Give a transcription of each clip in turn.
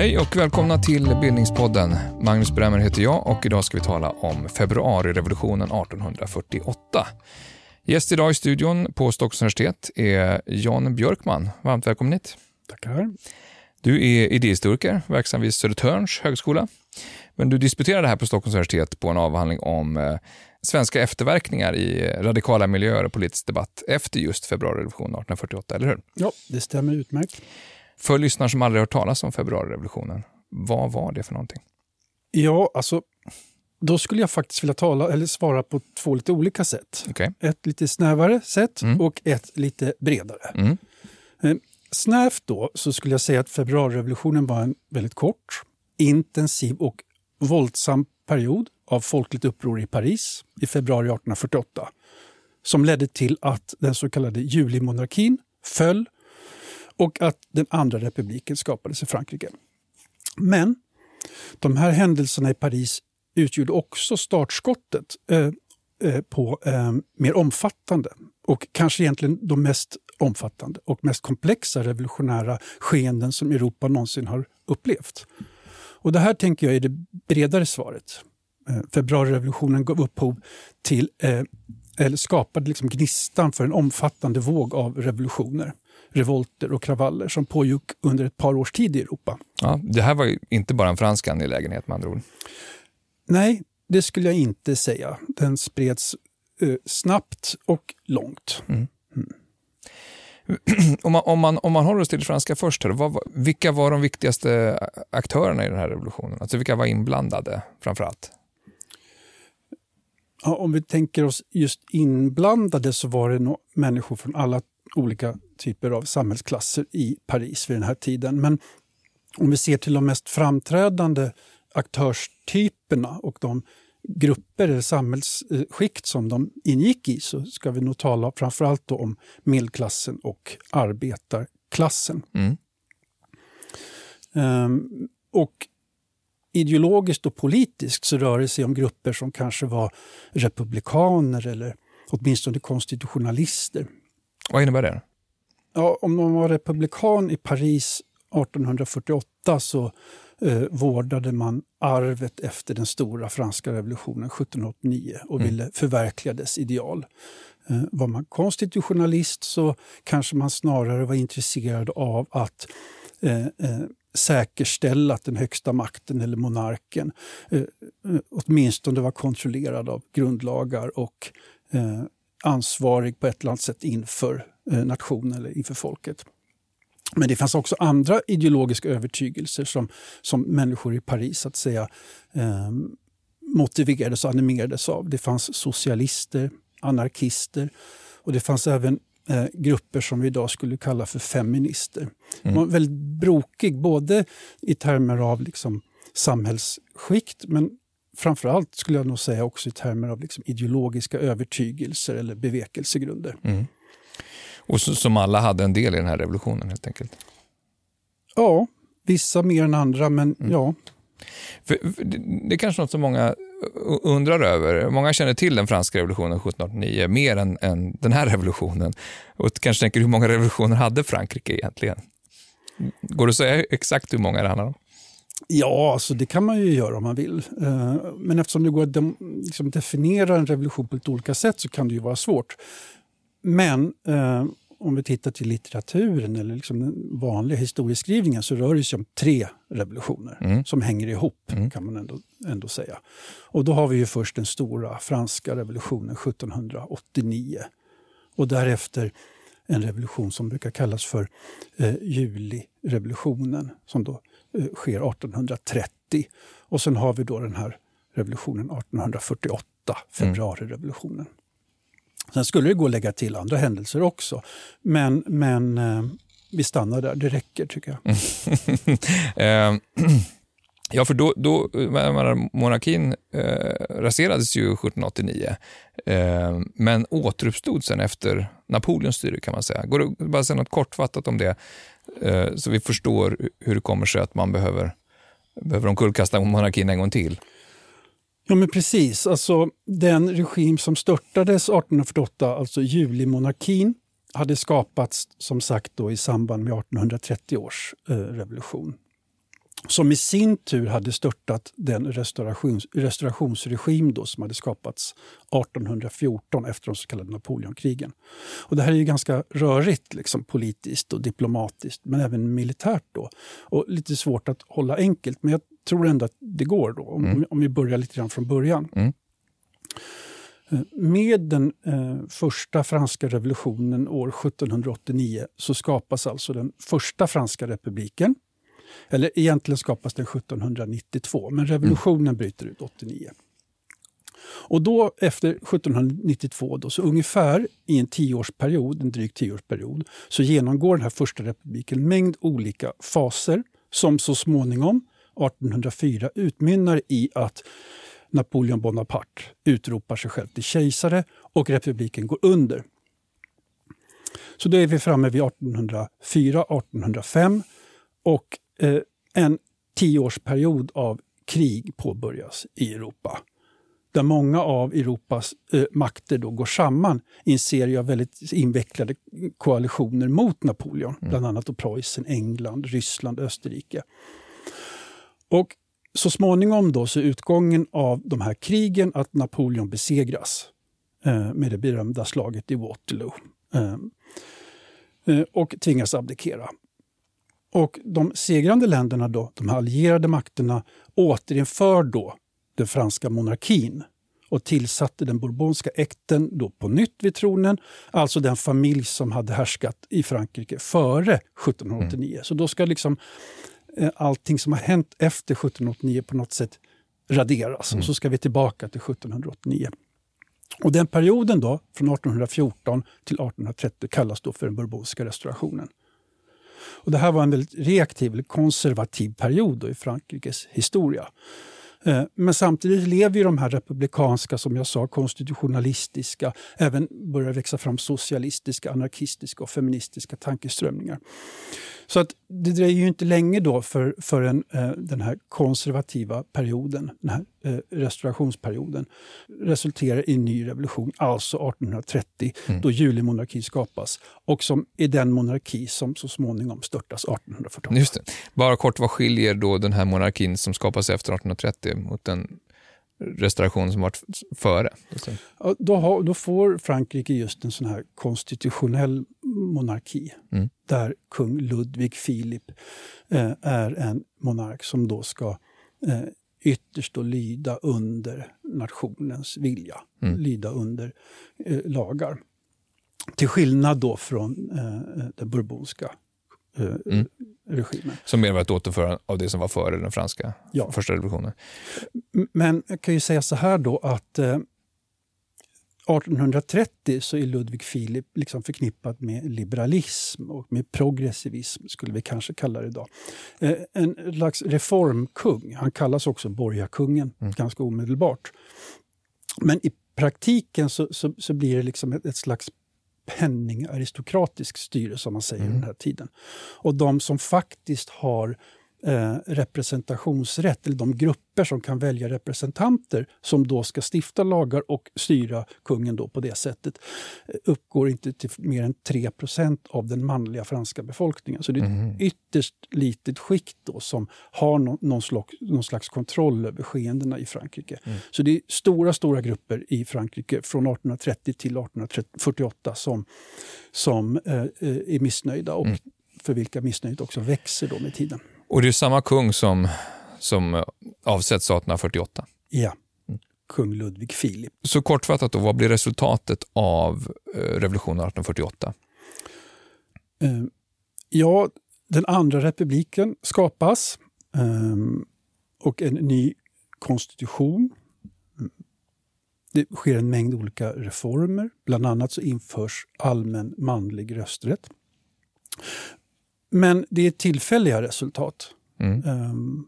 Hej och välkomna till Bildningspodden. Magnus Bremmer heter jag och idag ska vi tala om februarirevolutionen 1848. Gäst idag i studion på Stockholms universitet är Jan Björkman. Varmt välkommen hit. Tackar. Du är idéhistoriker, verksam vid Södertörns högskola. Men du disputerade här på Stockholms universitet på en avhandling om eh, svenska efterverkningar i radikala miljöer och politisk debatt efter just februarirevolutionen 1848, eller hur? Ja, det stämmer utmärkt. För lyssnare som aldrig hört talas om februarirevolutionen, vad var det för någonting? Ja, alltså, då skulle jag faktiskt vilja tala eller svara på två lite olika sätt. Okay. Ett lite snävare sätt Mm. och ett lite bredare. Mm. Eh, Snävt då så skulle jag säga att februarirevolutionen var en väldigt kort, intensiv och våldsam period av folkligt uppror i Paris i februari 1848 som ledde till att den så kallade julimonarkin föll och att den andra republiken skapades i Frankrike. Men de här händelserna i Paris utgjorde också startskottet eh, eh, på eh, mer omfattande och kanske egentligen de mest omfattande och mest komplexa revolutionära skeenden som Europa någonsin har upplevt. Och det här tänker jag är det bredare svaret. Eh, februarirevolutionen gav upphov till, eh, eller skapade liksom gnistan för en omfattande våg av revolutioner, revolter och kravaller som pågick under ett par års tid i Europa. Ja, det här var ju inte bara en fransk angelägenhet med andra ord. Nej, det skulle jag inte säga. Den spreds eh, snabbt och långt. Om man, om, man, om man håller oss till det franska först, här, vad, vilka var de viktigaste aktörerna i den här revolutionen? Alltså vilka var inblandade framför allt? Ja, om vi tänker oss just inblandade så var det nog människor från alla olika typer av samhällsklasser i Paris vid den här tiden. Men om vi ser till de mest framträdande aktörstyperna och de grupper eller samhällsskikt som de ingick i så ska vi nog tala framförallt om medelklassen och arbetarklassen. Mm. Ehm, och ideologiskt och politiskt så rör det sig om grupper som kanske var republikaner eller åtminstone konstitutionalister. Vad innebär det? Ja, om man var republikan i Paris 1848 så eh, vårdade man arvet efter den stora franska revolutionen 1789 och ville förverkliga dess ideal. Eh, var man konstitutionalist så kanske man snarare var intresserad av att eh, eh, säkerställa att den högsta makten eller monarken eh, eh, åtminstone var kontrollerad av grundlagar och eh, ansvarig på ett eller annat sätt inför eh, nationen eller inför folket. Men det fanns också andra ideologiska övertygelser som, som människor i Paris att säga, eh, motiverades och animerades av. Det fanns socialister, anarkister och det fanns även eh, grupper som vi idag skulle kalla för feminister. De var väldigt brokig, både i termer av liksom samhällsskikt men framförallt skulle jag nog säga också i termer av liksom ideologiska övertygelser eller bevekelsegrunder. Och så, som alla hade en del i den här revolutionen helt enkelt. Ja, vissa mer än andra, men ja. För, för det, det är kanske något som många undrar över. Många känner till den franska revolutionen 1789 mer än, än den här revolutionen. Och kanske tänker hur många revolutioner hade Frankrike egentligen? Går det att säga exakt hur många det handlar om? Ja, alltså det kan man ju göra om man vill. Eh, Men eftersom det går att liksom definiera en revolution på lite olika sätt så kan det ju vara svårt. Men eh, om vi tittar till litteraturen eller liksom den vanliga historieskrivningen så rör det sig om tre revolutioner som hänger ihop kan man ändå, ändå säga. Och då har vi ju först den stora franska revolutionen 1789 och därefter en revolution som brukar kallas för eh, julirevolutionen som då eh, sker 1830. Och sen har vi då den här revolutionen 1848, februarirevolutionen. Sen skulle det gå att lägga till andra händelser också, men, men eh, vi stannar där. Det räcker tycker jag. Ehm, ja, för då, då monarkin eh, raserades ju 1789, eh, men återuppstod sen efter Napoleons styre kan man säga. Går det att bara säga något kortfattat om det, eh, så vi förstår hur det kommer sig att man behöver, behöver omkullkasta monarkin en gång till? Ja, men precis. Alltså, den regim som störtades 1848, alltså julimonarkin, hade skapats som sagt då i samband med 1830 års eh, revolution som i sin tur hade störtat den restaurations, restaurationsregim då som hade skapats 1814 efter de så kallade Napoleonkrigen. Och det här är ju ganska rörigt liksom, politiskt och diplomatiskt, men även militärt. då. Och lite svårt att hålla enkelt, men jag tror ändå att det går då, om, mm. om vi börjar lite grann från början. Mm. Eh, med den eh, första franska revolutionen år 1789 så skapas alltså den första franska republiken eller egentligen skapas den 1792, men revolutionen mm. bryter ut 89. Och då efter 1792, då, så ungefär i en tioårsperiod, en dryg tioårsperiod, så genomgår den här första republiken en mängd olika faser som så småningom, 1804, utmynnar i att Napoleon Bonaparte utropar sig själv till kejsare och republiken går under. Så då är vi framme vid 1804-1805 och Eh, en tioårsperiod av krig påbörjas i Europa. Där många av Europas eh, makter då går samman i en serie av väldigt invecklade koalitioner mot Napoleon. Mm. Bland annat Preussen, England, Ryssland, Österrike. Och så småningom då så är utgången av de här krigen att Napoleon besegras eh, med det berömda slaget i Waterloo. Eh, eh och tvingas abdikera. Och de segrande länderna, då, de allierade makterna, återinför då den franska monarkin och tillsatte den bourbonska äkten då på nytt vid tronen. Alltså den familj som hade härskat i Frankrike före 1789. Mm. Så då ska liksom eh, allting som har hänt efter 1789 på något sätt raderas. Mm. Och så ska vi tillbaka till 1789. Och den perioden då, från 1814 till 1830 kallas då för den bourbonska restaurationen. Och det här var en väldigt reaktiv, konservativ period i Frankrikes historia. Eh, men samtidigt lever ju de här republikanska, som jag sa, konstitutionalistiska, även börjar växa fram socialistiska, anarkistiska och feministiska tankeströmningar. Så att det dröjer ju inte länge då för, förrän eh, den här konservativa perioden, den här eh, restaurationsperioden, resulterar i en ny revolution, alltså 1830, mm. då julimonarkin skapas och som är den monarki som så småningom störtas 1848. Just det. Bara kort, vad skiljer då den här monarkin som skapas efter 1830 mot den restauration som varit före? Ja, då, har, då, får Frankrike just en sån här konstitutionell monarki mm. där kung Ludvig Filip eh, är en monark som då ska eh, ytterst då lyda under nationens vilja, mm. lyda under eh, lagar. Till skillnad då från eh, den bourbonska eh, mm. regimen. Som mer var ett återförande av det som var före den franska ja. första revolutionen. Men jag kan ju säga så här då att eh, 1830 så är Ludvig Filip liksom förknippad med liberalism och med progressivism, skulle vi kanske kalla det idag. Eh, en slags reformkung. Han kallas också borgarkungen mm. ganska omedelbart. Men i praktiken så, så, så blir det liksom ett, ett slags penningaristokratisk styre som man säger mm. den här tiden. Och de som faktiskt har eh, representationsrätt, eller de grupper som kan välja representanter som då ska stifta lagar och styra kungen då på det sättet, eh, uppgår inte till mer än 3% av den manliga franska befolkningen. Så det är ett mm. ytterst litet skikt då som har no någon, slags, någon slags kontroll över skeendena i Frankrike. Mm. Så det är stora, stora grupper i Frankrike från 1830 till 1848 som, som eh, eh, är missnöjda och mm. för vilka missnöjet också växer då med tiden. Och det är samma kung som, som avsätts 1848? Ja, kung Ludvig Filip. Så kortfattat, då, vad blir resultatet av eh, revolutionen 1848? Uh, ja, den andra republiken skapas um, och en ny konstitution. Det sker en mängd olika reformer. Bland annat så införs allmän manlig rösträtt. Men det är tillfälliga resultat. Mm. Um,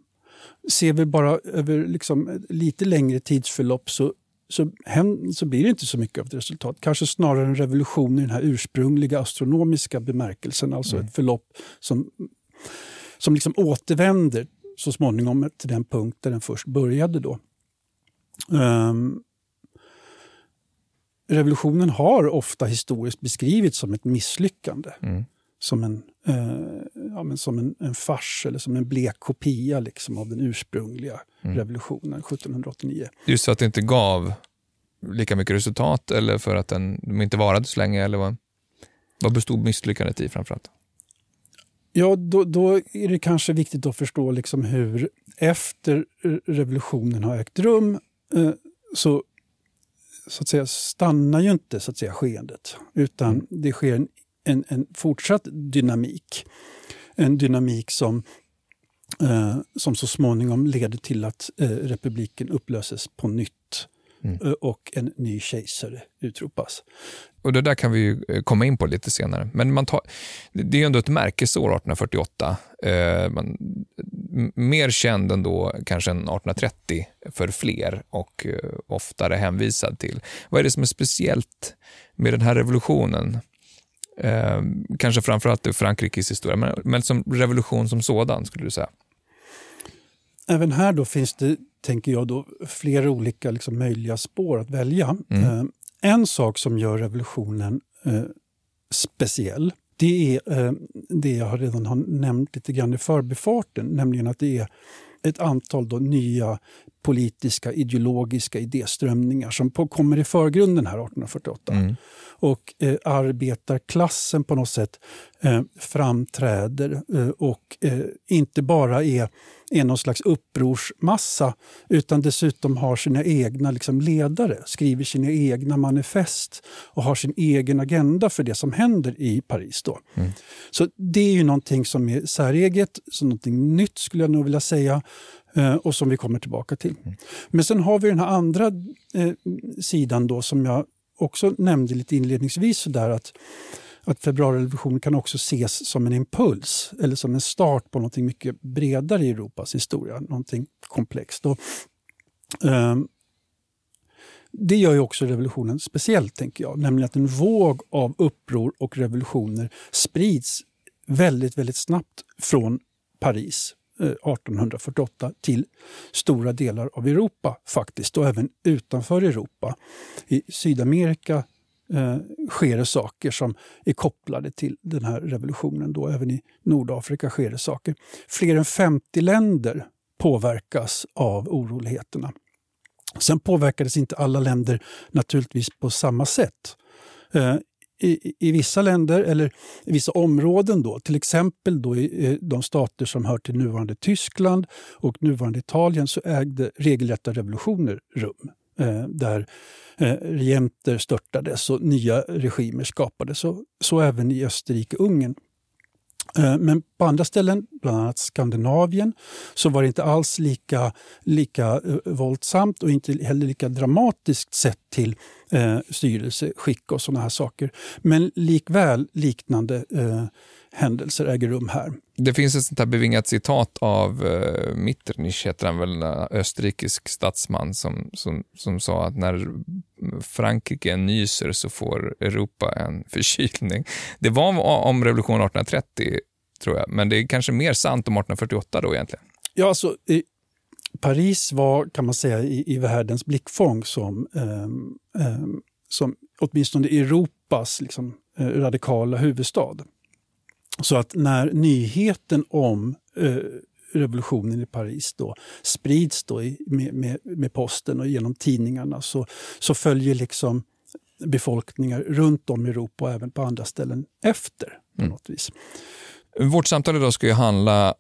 ser vi bara över liksom lite längre tidsförlopp så, så, hem, så blir det inte så mycket av ett resultat. Kanske snarare en revolution i den här ursprungliga astronomiska bemärkelsen. Alltså mm. ett förlopp som, som liksom återvänder så småningom till den punkt där den först började. då. Um, revolutionen har ofta historiskt beskrivits som ett misslyckande. Mm. Som, en, eh, ja, men som en, en fars eller som en blek kopia liksom, av den ursprungliga mm. revolutionen 1789. Just för att det inte gav lika mycket resultat eller för att den, de inte varade så länge? Eller vad, vad bestod misslyckandet i framförallt? Ja, då, då, är det kanske viktigt att förstå liksom hur efter revolutionen har ägt rum eh, så, så att säga, stannar ju inte så att säga, skeendet. Utan mm. det sker en, en, en, fortsatt dynamik. En dynamik som, eh, som så småningom leder till att eh, republiken upplöses på nytt mm. Eh, och en ny kejsare utropas. Och Det där kan vi eh, komma in på lite senare. Men man tar, det är ändå ett märkesår, 1848. Eh, man, mer känd än då kanske än 1830 för fler och eh, oftare hänvisad till. Vad är det som är speciellt med den här revolutionen? Eh, kanske framförallt Frankrikes historia, men, men som revolution som sådan skulle du säga? Även här då finns det tänker jag, då, flera olika liksom, möjliga spår att välja. Mm. Eh, en sak som gör revolutionen eh, speciell, det är eh, det jag redan har nämnt lite grann i förbifarten, nämligen att det är ett antal då nya politiska, ideologiska idéströmningar som på, kommer i förgrunden här 1848. Mm. Och eh, arbetarklassen på något sätt eh, framträder eh, och eh, inte bara är, är någon slags upprorsmassa utan dessutom har sina egna liksom, ledare, skriver sina egna manifest och har sin egen agenda för det som händer i Paris. Då. Mm. Så det är ju någonting som är säreget, så någonting nytt skulle jag nog vilja säga. Eh, och som vi kommer tillbaka till. Mm. Men sen har vi den här andra eh, sidan då som jag också nämnde lite inledningsvis sådär att, att februarirevolutionen kan också ses som en impuls eller som en start på något mycket bredare i Europas historia, någonting komplext. Och, eh, det gör ju också revolutionen speciellt, tänker jag. Nämligen att en våg av uppror och revolutioner sprids väldigt, väldigt snabbt från Paris Eh, 1848 till stora delar av Europa faktiskt och även utanför Europa. I Sydamerika eh, sker det saker som är kopplade till den här revolutionen. Då. Även i Nordafrika sker det saker. Fler än 50 länder påverkas av oroligheterna. Sen påverkades inte alla länder naturligtvis på samma sätt. Eh, i, i, vissa länder eller i vissa områden, då, till exempel då i de stater som hör till nuvarande Tyskland och nuvarande Italien, så ägde regelrätta revolutioner rum. Eh, där eh, regenter störtades och nya regimer skapades. Så, så även i Österrike-Ungern. Eh, men på andra ställen, bland annat Skandinavien, så var det inte alls lika, lika eh, våldsamt och inte heller lika dramatiskt sett till eh, styrelseskick och sådana här saker. Men likväl liknande eh, händelser äger rum här. Det finns ett sånt här bevingat citat av uh, Metternich, heter han väl, österrikisk statsman som, som, som sa att när Frankrike nyser så får Europa en förkylning. Det var om revolutionen 1830, tror jag, men det är kanske mer sant om 1848 då egentligen. Ja, alltså, i, Paris var, kan man säga, i, i världens blickfång som, um, um, som åtminstone Europas liksom, eh, radikala huvudstad. Så att när nyheten om eh, revolutionen i Paris då sprids då i, med, med, med, posten och genom tidningarna så, så följer liksom befolkningar runt om i Europa och även på andra ställen efter. på mm. något vis. Vårt samtal idag ska ju handla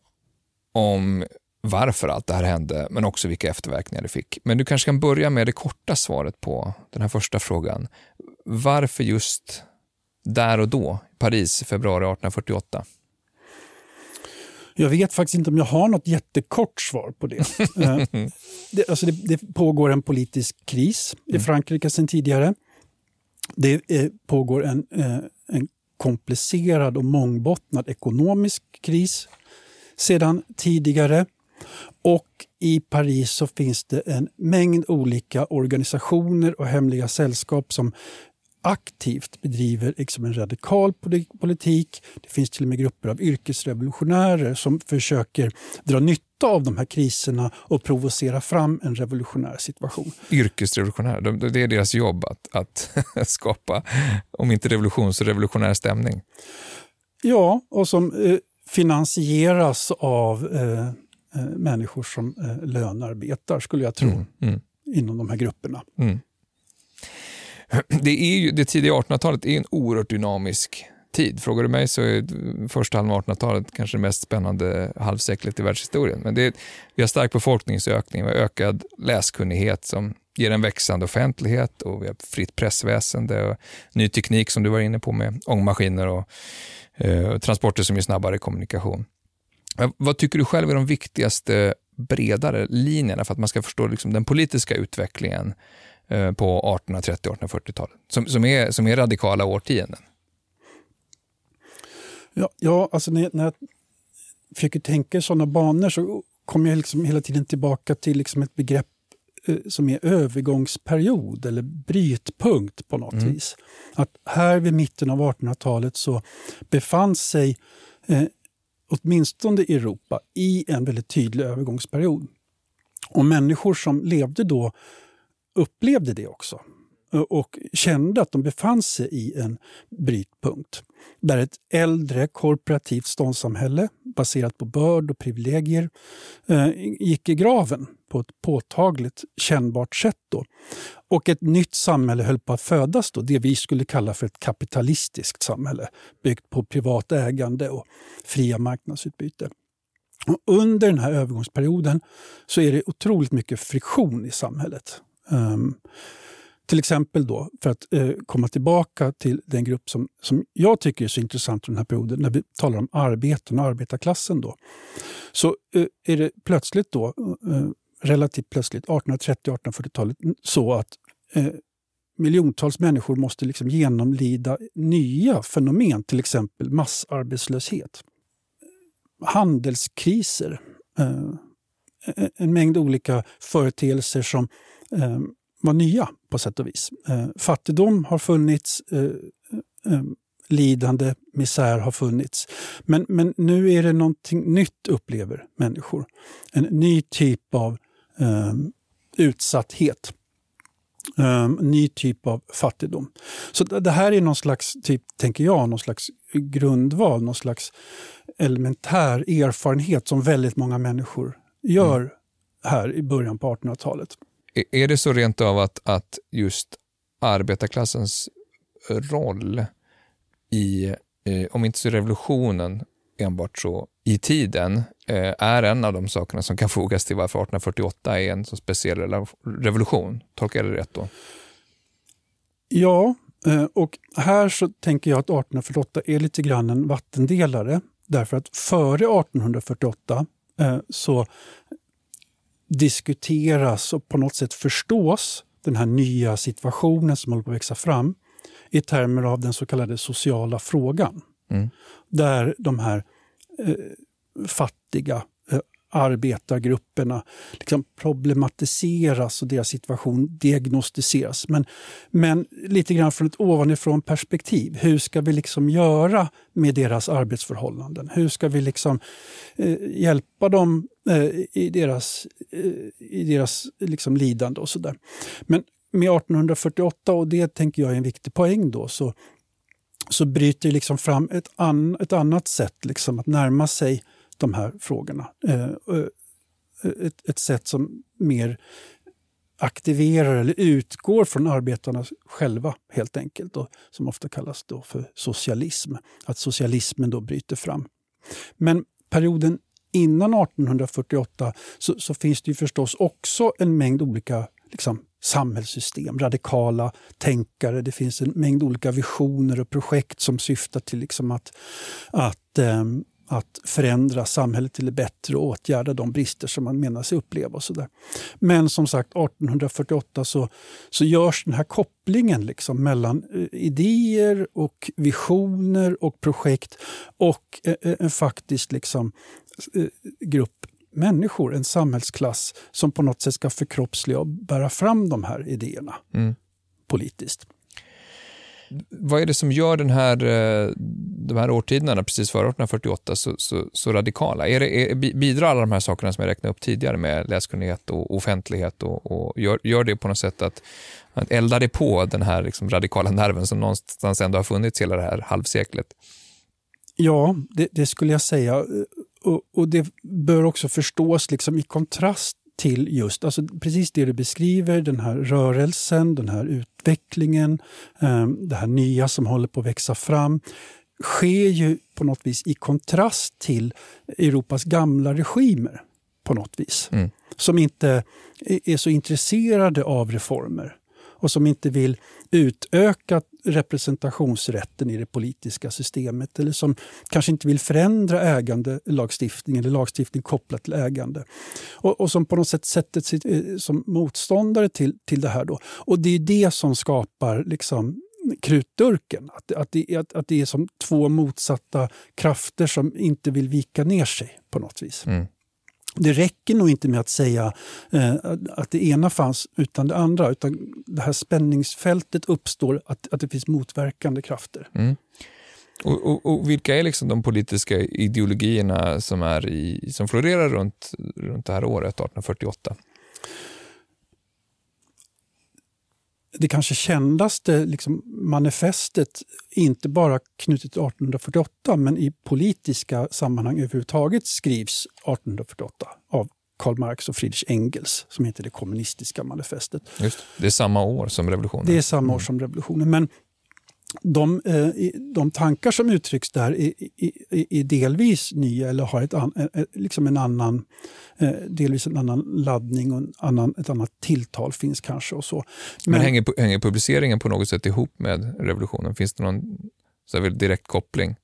om varför allt det här hände, men också vilka efterverkningar det fick. Men du kanske kan börja med det korta svaret på den här första frågan. Varför just där och då, Paris, februari 1848? Jag vet faktiskt inte om jag har något jättekort svar på det. Eh, det, alltså det, det, pågår en politisk kris i mm. Frankrike sedan tidigare. Det eh, pågår en, eh, en komplicerad och mångbottnad ekonomisk kris sedan tidigare. Och i Paris så finns det en mängd olika organisationer och hemliga sällskap som aktivt bedriver liksom en radikal politik. Det finns till och med grupper av yrkesrevolutionärer som försöker dra nytta av de här kriserna och provocera fram en revolutionär situation. Yrkesrevolutionär, det är deras jobb att, att skapa, om inte revolution så revolutionär stämning. Ja, och som eh, finansieras av eh, eh, människor som eh, lönarbetar, skulle jag tro, mm, mm. inom de här grupperna. Mm. Det, är ju, det tidiga 1800-talet är en oerhört dynamisk tid. Frågar du mig så är första halvan av 1800-talet kanske det mest spännande halvseklet i världshistorien. Men det, vi har stark befolkningsökning, vi har ökad läskunnighet som ger en växande offentlighet och vi har fritt pressväsende och ny teknik som du var inne på med ångmaskiner och eh, transporter som ger snabbare kommunikation. Vad tycker du själv är de viktigaste bredare linjerna för att man ska förstå liksom, den politiska utvecklingen på 1830-1840-talet, som, som, är, som är radikala årtionden? Ja, ja alltså när, när jag försöker tänka i sådana banor så kommer jag liksom hela tiden tillbaka till liksom ett begrepp eh, som är övergångsperiod eller brytpunkt på något mm. vis. Att här vid mitten av 1800-talet så befann sig eh, åtminstone i Europa i en väldigt tydlig övergångsperiod. Och människor som levde då upplevde det också och kände att de befann sig i en brytpunkt där ett äldre korporativt ståndssamhälle baserat på börd och privilegier gick i graven på ett påtagligt kännbart sätt. Då. Och ett nytt samhälle höll på att födas, då, det vi skulle kalla för ett kapitalistiskt samhälle byggt på privat ägande och fria marknadsutbyte. Och under den här övergångsperioden så är det otroligt mycket friktion i samhället. Um, till exempel då, för att eh, komma tillbaka till den grupp som, som jag tycker är så intressant under den här perioden, när vi talar om arbeten och arbetarklassen. Då, så eh, är det plötsligt då, eh, relativt plötsligt, 1830-1840-talet, så att eh, miljontals människor måste liksom genomlida nya fenomen, till exempel massarbetslöshet, handelskriser, eh, en mängd olika företeelser som eh, var nya på sätt och vis. Eh, fattigdom har funnits, eh, eh, lidande, misär har funnits. Men, men nu är det någonting nytt upplever människor. En ny typ av eh, utsatthet. Um, ny typ av fattigdom. Så det här är någon slags, typ, tänker jag, någon slags grundval, någon slags elementär erfarenhet som väldigt många människor gör mm. här i början på 1800-talet. Är det så rent av att, att just arbetarklassens roll i, eh, om inte så revolutionen enbart så i tiden, eh, är en av de sakerna som kan fogas till varför 1848 är en så speciell revolution. Tolkar jag det rätt då? Ja, eh, och här så tänker jag att 1848 är lite grann en vattendelare. Därför att före 1848 eh, så diskuteras och på något sätt förstås den här nya situationen som håller på att växa fram i termer av den så kallade sociala frågan. Mm. Där de här eh, fattiga arbetargrupperna liksom problematiseras och deras situation diagnostiseras. Men, men lite grann från ett ovanifrån perspektiv. Hur ska vi liksom göra med deras arbetsförhållanden? Hur ska vi liksom eh, hjälpa dem eh, i deras, eh, i deras liksom lidande och sådär. Men med 1848, och det tänker jag är en viktig poäng då, så, så bryter liksom fram ett, an, ett annat sätt liksom att närma sig de här frågorna. Eh, eh, ett, ett sätt som mer aktiverar eller utgår från arbetarna själva helt enkelt. Och som ofta kallas då för socialism. Att socialismen då bryter fram. Men perioden innan 1848 så, så finns det ju förstås också en mängd olika liksom, samhällssystem, radikala tänkare. Det finns en mängd olika visioner och projekt som syftar till liksom att, att eh, att förändra samhället till det bättre och åtgärda de brister som man menar sig uppleva. Och så där. Men som sagt, 1848 så, så görs den här kopplingen liksom mellan eh, idéer och visioner och projekt och eh, eh, en faktisk liksom, grupp människor, en samhällsklass som på något sätt ska förkroppsliga och bära fram de här idéerna mm. politiskt vad är det som gör den här, eh, de här årtiderna, precis före 1848, så, så, så radikala? Är det, är, bidrar alla de här sakerna som jag räknade upp tidigare med läskunnighet och offentlighet och, och gör, gör det på något sätt att, att elda det på den här liksom radikala nerven som någonstans ändå har funnits hela det här halvseklet? Ja, det, det skulle jag säga. Och, och, det bör också förstås liksom i kontrast till just alltså precis det du beskriver, den här rörelsen, den här utvecklingen, ehm, det här nya som håller på att växa fram sker ju på något vis i kontrast till Europas gamla regimer på något vis. Mm. Som inte är så intresserade av reformer och som inte vill utöka representationsrätten i det politiska systemet eller som kanske inte vill förändra ägandelagstiftning eller lagstiftning kopplat till ägande. Och, och som på något sätt sätter sig eh, som motståndare till, till det här. Då. Och det är det som skapar liksom krutdurken. Att, att, det, att, att det är som två motsatta krafter som inte vill vika ner sig på något vis. Mm. Det räcker nog inte med att säga eh, att det ena fanns utan det andra. Utan det här spänningsfältet uppstår att, att det finns motverkande krafter. Mm. Och, och, och, Vilka är liksom de politiska ideologierna som, är i, som florerar runt, runt det här året, 1848? Det kanske kändaste liksom, manifestet, inte bara knutet till 1848 men i politiska sammanhang överhuvudtaget skrivs 1848 av Karl Marx och Friedrich Engels som heter det kommunistiska manifestet. Just, det är samma år som revolutionen. Det är samma år mm. som revolutionen. Men de, eh, de tankar som uttrycks där är, är, är delvis nya eller har ett an, liksom en annan, eh, delvis en annan laddning och en annan, ett annat tilltal finns kanske. och så. Men, Men hänger, hänger publiceringen på något sätt ihop med revolutionen? Finns det någon så här, direkt koppling?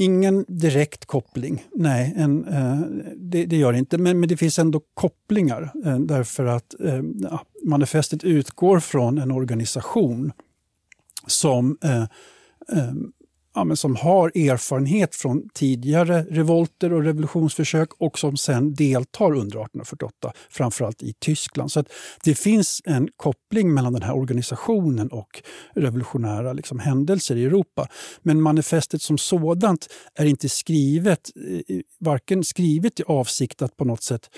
Ingen direkt koppling, nej. En, eh, det, det, gör det inte. Men, men det finns ändå kopplingar eh, därför att eh, manifestet utgår från en organisation som eh, eh, ja, men som har erfarenhet från tidigare revolter och revolutionsförsök och som sen deltar under 1848, framförallt i Tyskland. Så att det finns en koppling mellan den här organisationen och revolutionära liksom, händelser i Europa. Men manifestet som sådant är inte skrivet, eh, varken skrivet i avsikt att på något sätt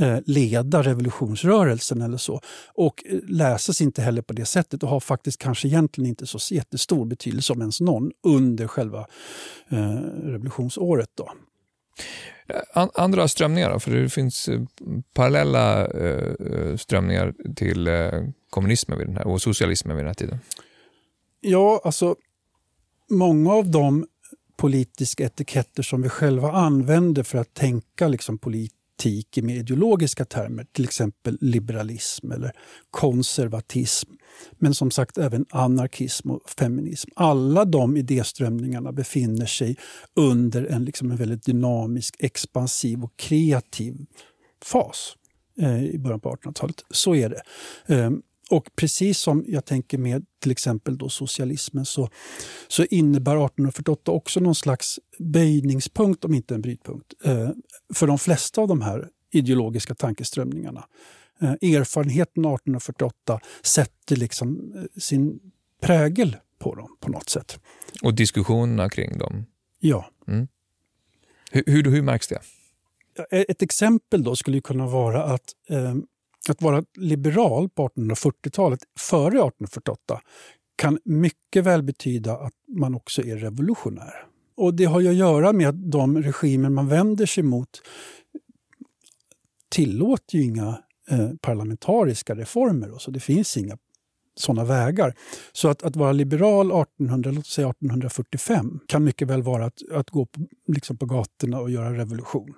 eh, leda revolutionsrörelsen eller så. Och eh, läses inte heller på det sättet och har faktiskt kanske egentligen inte så jättestor betydelse, om ens någon, under under själva eh, revolutionsåret. Då. Andra strömningar? För det finns eh, parallella eh, strömningar till eh, kommunismen vid den här, och socialismen vid den här tiden. Ja, alltså många av de politiska etiketter som vi själva använder för att tänka liksom, polit etik i mer ideologiska termer, till exempel liberalism eller konservatism. Men som sagt även anarkism och feminism. Alla de idéströmningarna befinner sig under en, liksom en väldigt dynamisk, expansiv och kreativ fas eh, i början på 1800-talet. Så är det. Eh, och precis som jag tänker med till exempel då socialismen så, så innebär 1848 också någon slags böjningspunkt, om inte en brytpunkt, eh, för de flesta av de här ideologiska tankeströmningarna. Eh, erfarenheten 1848 sätter liksom eh, sin prägel på dem på något sätt. Och diskussionerna kring dem? Ja. Mm. Hur, hur, hur märks det? Ett exempel då skulle kunna vara att att vara liberal på 1840-talet, före 1848, kan mycket väl betyda att man också är revolutionär. Och det har ju att göra med att de regimer man vänder sig mot tillåter ju inga eh, parlamentariska reformer. Och så det finns inga sådana vägar. Så att, att vara liberal 1800, låt säga 1845 kan mycket väl vara att, att gå på, liksom på gatorna och göra revolution.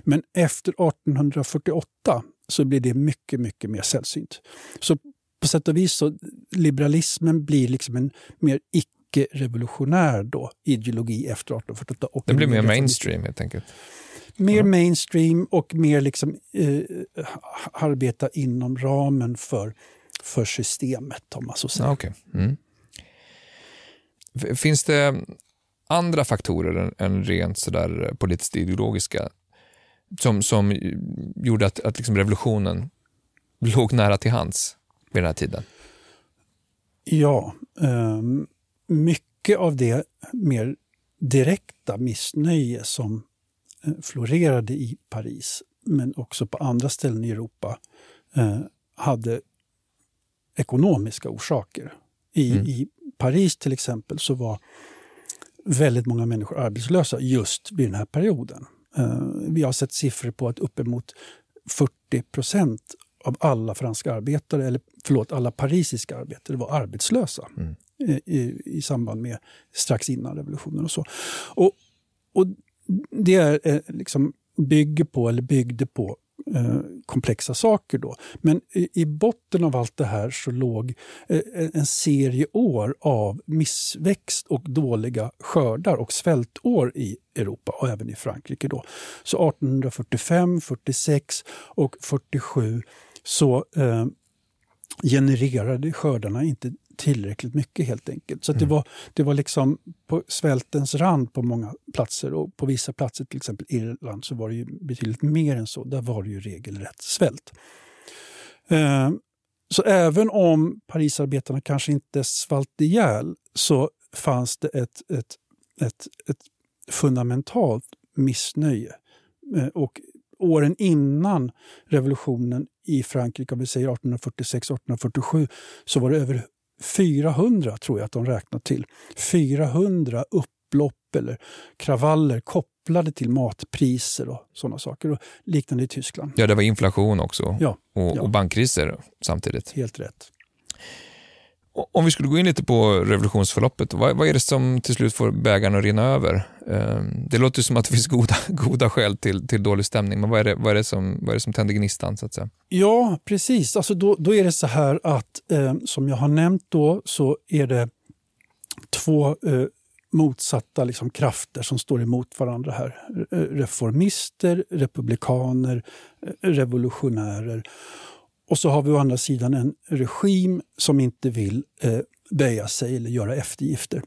Men efter 1848 så blir det mycket, mycket mer sällsynt. Så på sätt och vis så liberalismen blir liksom en mer icke-revolutionär då, ideologi efter 1848. Och det blir mer mainstream helt enkelt? Mer mainstream och mer liksom, eh, arbeta inom ramen för, för systemet, om man så säger. Okay. Mm. Finns det andra faktorer än, än rent sådär politiskt ideologiska som, som gjorde att, att liksom revolutionen låg nära till hands vid den här tiden? Ja, eh, mycket av det mer direkta missnöje som eh, florerade i Paris, men också på andra ställen i Europa, eh, hade ekonomiska orsaker. I, mm. I Paris till exempel så var väldigt många människor arbetslösa just vid den här perioden. Eh, vi har sett siffror på att uppemot 40 procent av alla franska arbetare, eller förlåt, alla parisiska arbetare var arbetslösa mm. i, i, samband med strax innan revolutionen och så. Och, och det är, eh, liksom bygger på, eller byggde på Eh, Eh, komplexa saker. Då. Men i, i, botten av allt det här så låg eh, en serie år av missväxt och dåliga skördar och svältår i Europa och även i Frankrike. Då. Så 1845, 46 och 47 så eh, genererade skördarna inte tillräckligt mycket helt enkelt. Så mm. det, var, det var liksom på svältens rand på många platser och på vissa platser, till exempel Irland, så var det ju betydligt mer än så. Där var det ju regelrätt svält. Eh, så även om Parisarbetarna kanske inte svalt ihjäl så fanns det ett, ett, ett, ett fundamentalt missnöje. Eh, och åren innan revolutionen i Frankrike, om vi säger 1846-1847, så var det över 400 tror jag att de räknar till. 400 upplopp eller kravaller kopplade till matpriser och sådana saker. Och liknande i Tyskland. Ja, det var inflation också ja, och, ja. och bankkriser samtidigt. Helt rätt. Om vi skulle gå in lite på revolutionsförloppet, vad, vad är det som till slut får bägaren att rinna över? Ehm, det låter som att det finns goda, goda skäl till, till dålig stämning, men vad är det, vad är det, som, vad är det som tänder gnistan? Så att säga? Ja, precis. Alltså då, då är det så här att, eh, som jag har nämnt då, så är det två eh, motsatta liksom, krafter som står emot varandra här. Reformister, republikaner, eh, revolutionärer. Och så har vi å andra sidan en regim som inte vill eh, böja sig eller göra eftergifter.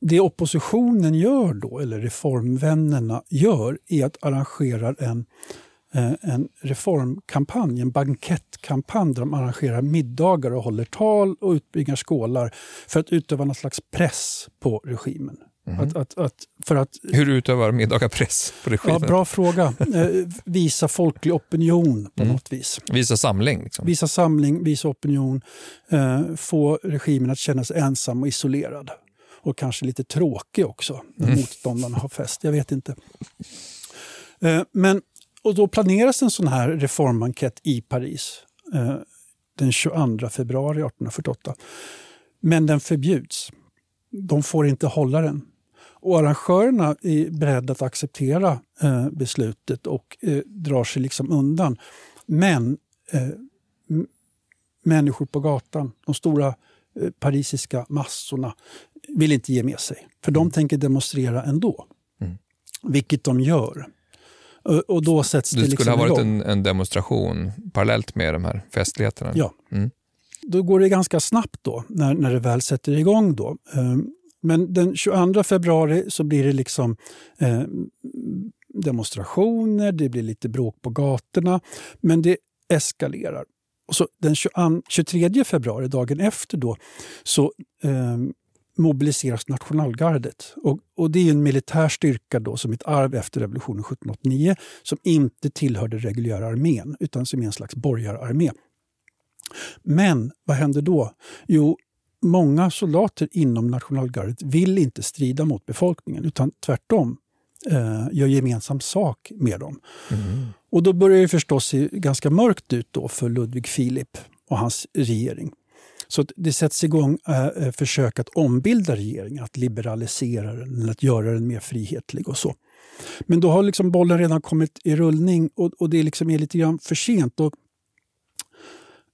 Det oppositionen gör då, eller reformvännerna gör, är att arrangera en, eh, en reformkampanj, en bankettkampanj där de arrangerar middagar och håller tal och utbringar skålar för att utöva någon slags press på regimen. Mm. Att, att, att, för att, Hur utövar middagar press på regimen? Ja, bra fråga. Eh, visa folklig opinion på mm. något vis. Visa samling? Liksom. Visa samling, visa opinion. Eh, få regimen att känna sig ensam och isolerad. Och kanske lite tråkig också, när mm. motståndarna har fest. Jag vet inte. Eh, men, och då planeras en sån här reformenkät i Paris eh, den 22 februari 1848. Men den förbjuds. De får inte hålla den. Och arrangörerna är beredda att acceptera eh, beslutet och eh, drar sig liksom undan. Men eh, människor på gatan, de stora eh, parisiska massorna, vill inte ge med sig. För de tänker demonstrera ändå. Mm. Vilket de gör. Och då sätts det, det skulle liksom ha varit en, en, demonstration parallellt med de här festligheterna? Ja. Mm. Då går det ganska snabbt då, när, när det väl sätter igång. Då. Eh, men den 22 februari så blir det liksom eh, demonstrationer, det blir lite bråk på gatorna, men det eskalerar. Och så den 22, 23 februari, dagen efter, då, så eh, mobiliseras nationalgardet. Och, och, det är en militär styrka då, som ett arv efter revolutionen 1789 som inte tillhörde reguljära armén utan som är en slags borgararmé. Men vad händer då? Jo, många soldater inom nationalgardet vill inte strida mot befolkningen utan tvärtom eh, gör gemensam sak med dem. Mm. Och då börjar det förstås se ganska mörkt ut då för Ludvig Filip och hans regering. Så det sätts igång eh, eh, försök att ombilda regeringen, att liberalisera den, att göra den mer frihetlig och så. Men då har liksom bollen redan kommit i rullning och, och det liksom är lite grann för sent. Och,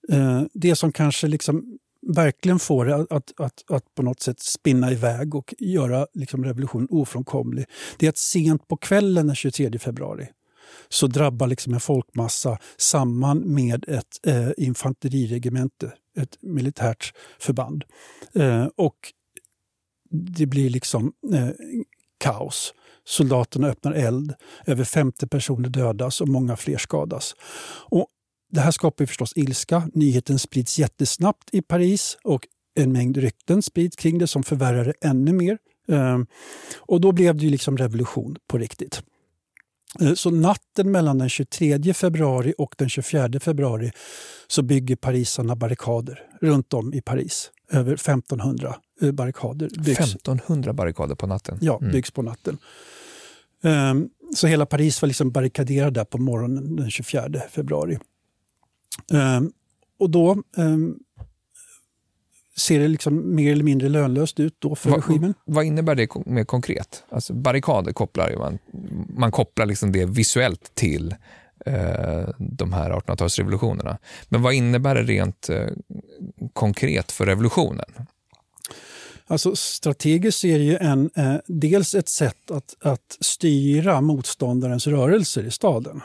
Eh, det som kanske liksom verkligen får det att, att, att, att, på något sätt spinna iväg och göra liksom revolutionen ofrånkomlig, det är att sent på kvällen den 23 februari så drabbar liksom en folkmassa samman med ett eh, infanteriregemente, ett militärt förband. Eh, och det blir liksom eh, kaos. Soldaterna öppnar eld, över 50 personer dödas och många fler skadas. Och det här skapar förstås ilska. Nyheten sprids jättesnabbt i Paris och en mängd rykten sprids kring det som förvärrar det ännu mer. Ehm, och då blev det ju liksom revolution på riktigt. Eh, så natten mellan den 23 februari och den 24 februari så bygger parisarna barrikader runt om i Paris. Över 1500 eh, barrikader byggs. 1500 barrikader på natten? Ja, mm. byggs på natten. Um, så hela Paris var liksom barrikaderad där på morgonen den 24 februari. Um, och då um, ser det liksom mer eller mindre lönlöst ut då för Va, regimen. Vad innebär det mer konkret? Alltså barrikader kopplar man, man kopplar liksom det visuellt till eh, de här 1800-talsrevolutionerna. Men vad innebär det rent eh, konkret för revolutionen? Alltså strategiskt är det ju en, eh, dels ett sätt att, att styra motståndarens rörelser i staden.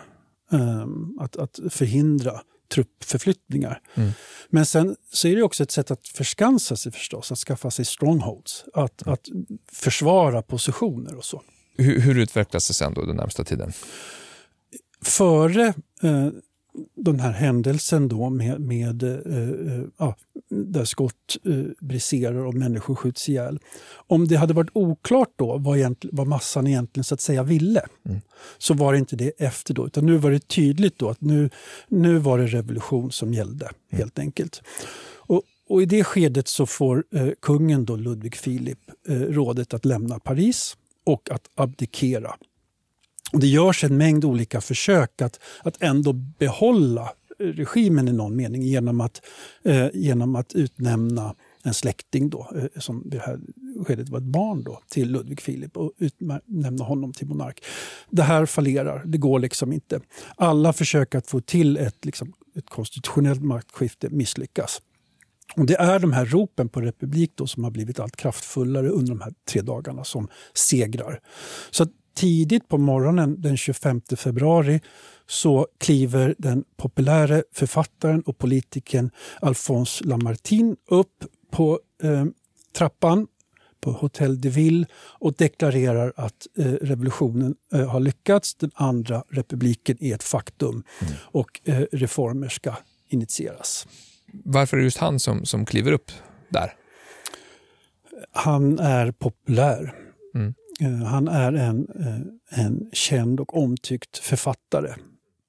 Um, att, att förhindra truppförflyttningar. Mm. Men sen så är det också ett sätt att förskansa sig förstås, att skaffa sig strongholds, att, mm. att försvara positioner och så. Hur, hur utvecklas det sen då den närmsta tiden? Före eh, den här händelsen då med, med eh, eh, ja, där skott eh, briserar och människor skjuts ihjäl. Om det hade varit oklart då vad, vad massan egentligen så att säga ville, mm. så var det inte det efter då. Utan nu var det tydligt då att nu, nu var det revolution som gällde, mm. helt enkelt. Och, och, i det skedet så får eh, kungen då Ludvig Filip eh, rådet att lämna Paris och att abdikera och det görs en mängd olika försök att, att ändå behålla regimen i någon mening genom att, eh, genom att utnämna en släkting, då, eh, som det här skedet var ett barn, då, till Ludvig Filip och utnämna honom till monark. Det här fallerar, det går liksom inte. Alla försök att få till ett, liksom, ett konstitutionellt maktskifte misslyckas. Och det är de här ropen på republik då som har blivit allt kraftfullare under de här tre dagarna som segrar. Så tidigt på morgonen den 25 februari så kliver den populära författaren och politikern Alphonse Lamartine upp på eh, trappan på Hotel de Ville och deklarerar att eh, revolutionen eh, har lyckats. Den andra republiken är ett faktum mm. och eh, reformer ska initieras. Varför är det just han som, som kliver upp där? Han är populär. Mm. Eh, han är en, eh, en känd och omtyckt författare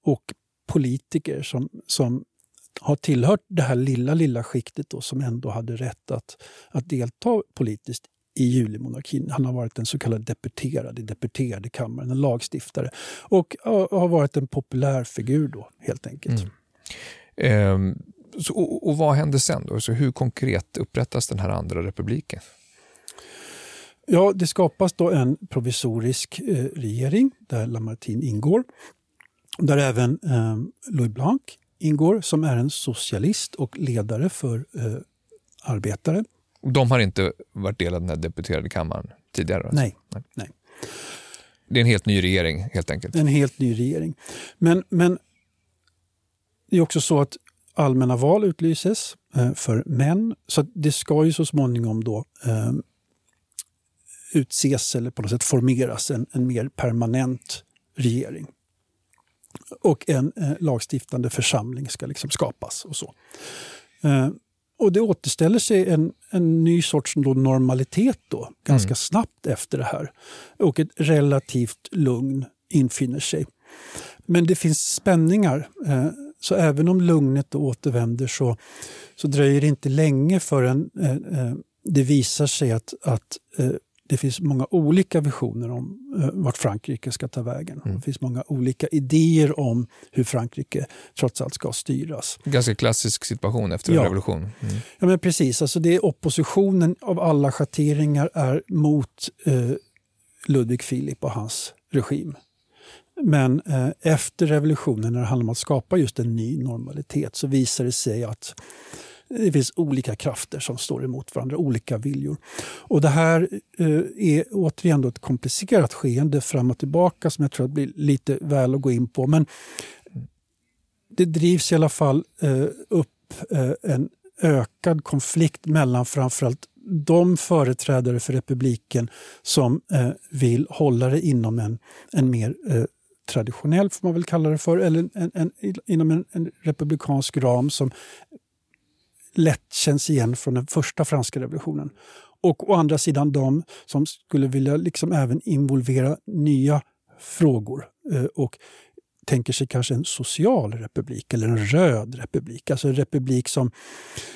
och politiker som, som har tillhört det här lilla, lilla skiktet då, som ändå hade rätt att, att delta politiskt i julimonarkin. Han har varit en så kallad deputerad i deputerade kammaren, en lagstiftare. Och har varit en populär figur då, helt enkelt. Mm. Ehm, så, och, och, vad händer sen? Då? Så hur konkret upprättas den här andra republiken? Ja, det skapas då en provisorisk eh, regering där Lamartine ingår. Där även eh, Louis Blanc ingår som är en socialist och ledare för eh, arbetare. De har inte varit del av den här deputerade kammaren tidigare? Alltså? Nej, nej. nej. Det är en helt ny regering helt enkelt? En helt ny regering. Men, men det är också så att allmänna val utlyses eh, för män. Så det ska ju så småningom då utses eller på något sätt formeras en, en mer permanent regering. Och en eh, lagstiftande församling ska liksom skapas. och så. Eh, och det återställer sig en, en ny sorts då normalitet då, ganska mm. snabbt efter det här. Och ett relativt lugn infinner sig. Men det finns spänningar. Eh, så även om lugnet återvänder så, så dröjer det inte länge förrän eh, eh, det visar sig att, att eh, det finns många olika visioner om uh, vart Frankrike ska ta vägen. Mm. Det finns många olika idéer om hur Frankrike trots allt ska styras. Ganska klassisk situation efter en ja. revolution. Mm. Ja, men precis. Alltså det är oppositionen av alla schatteringar är mot uh, Ludvig Filip och hans regim. Men eh, efter revolutionen, när det handlar om att skapa just en ny normalitet, så visar det sig att det finns olika krafter som står emot varandra, olika viljor. Och det här eh, är återigen ett komplicerat skeende fram och tillbaka som jag tror att blir lite väl att gå in på. Men det drivs i alla fall eh, upp eh, en ökad konflikt mellan framförallt de företrädare för republiken som vill hålla det inom en, en mer traditionell, får man väl kalla det för, eller en, en, inom en, en republikansk ram som lätt känns igen från den första franska revolutionen. Och å andra sidan de som skulle vilja liksom även involvera nya frågor eh, och tänker sig kanske en social republik eller en röd republik. Alltså en republik som,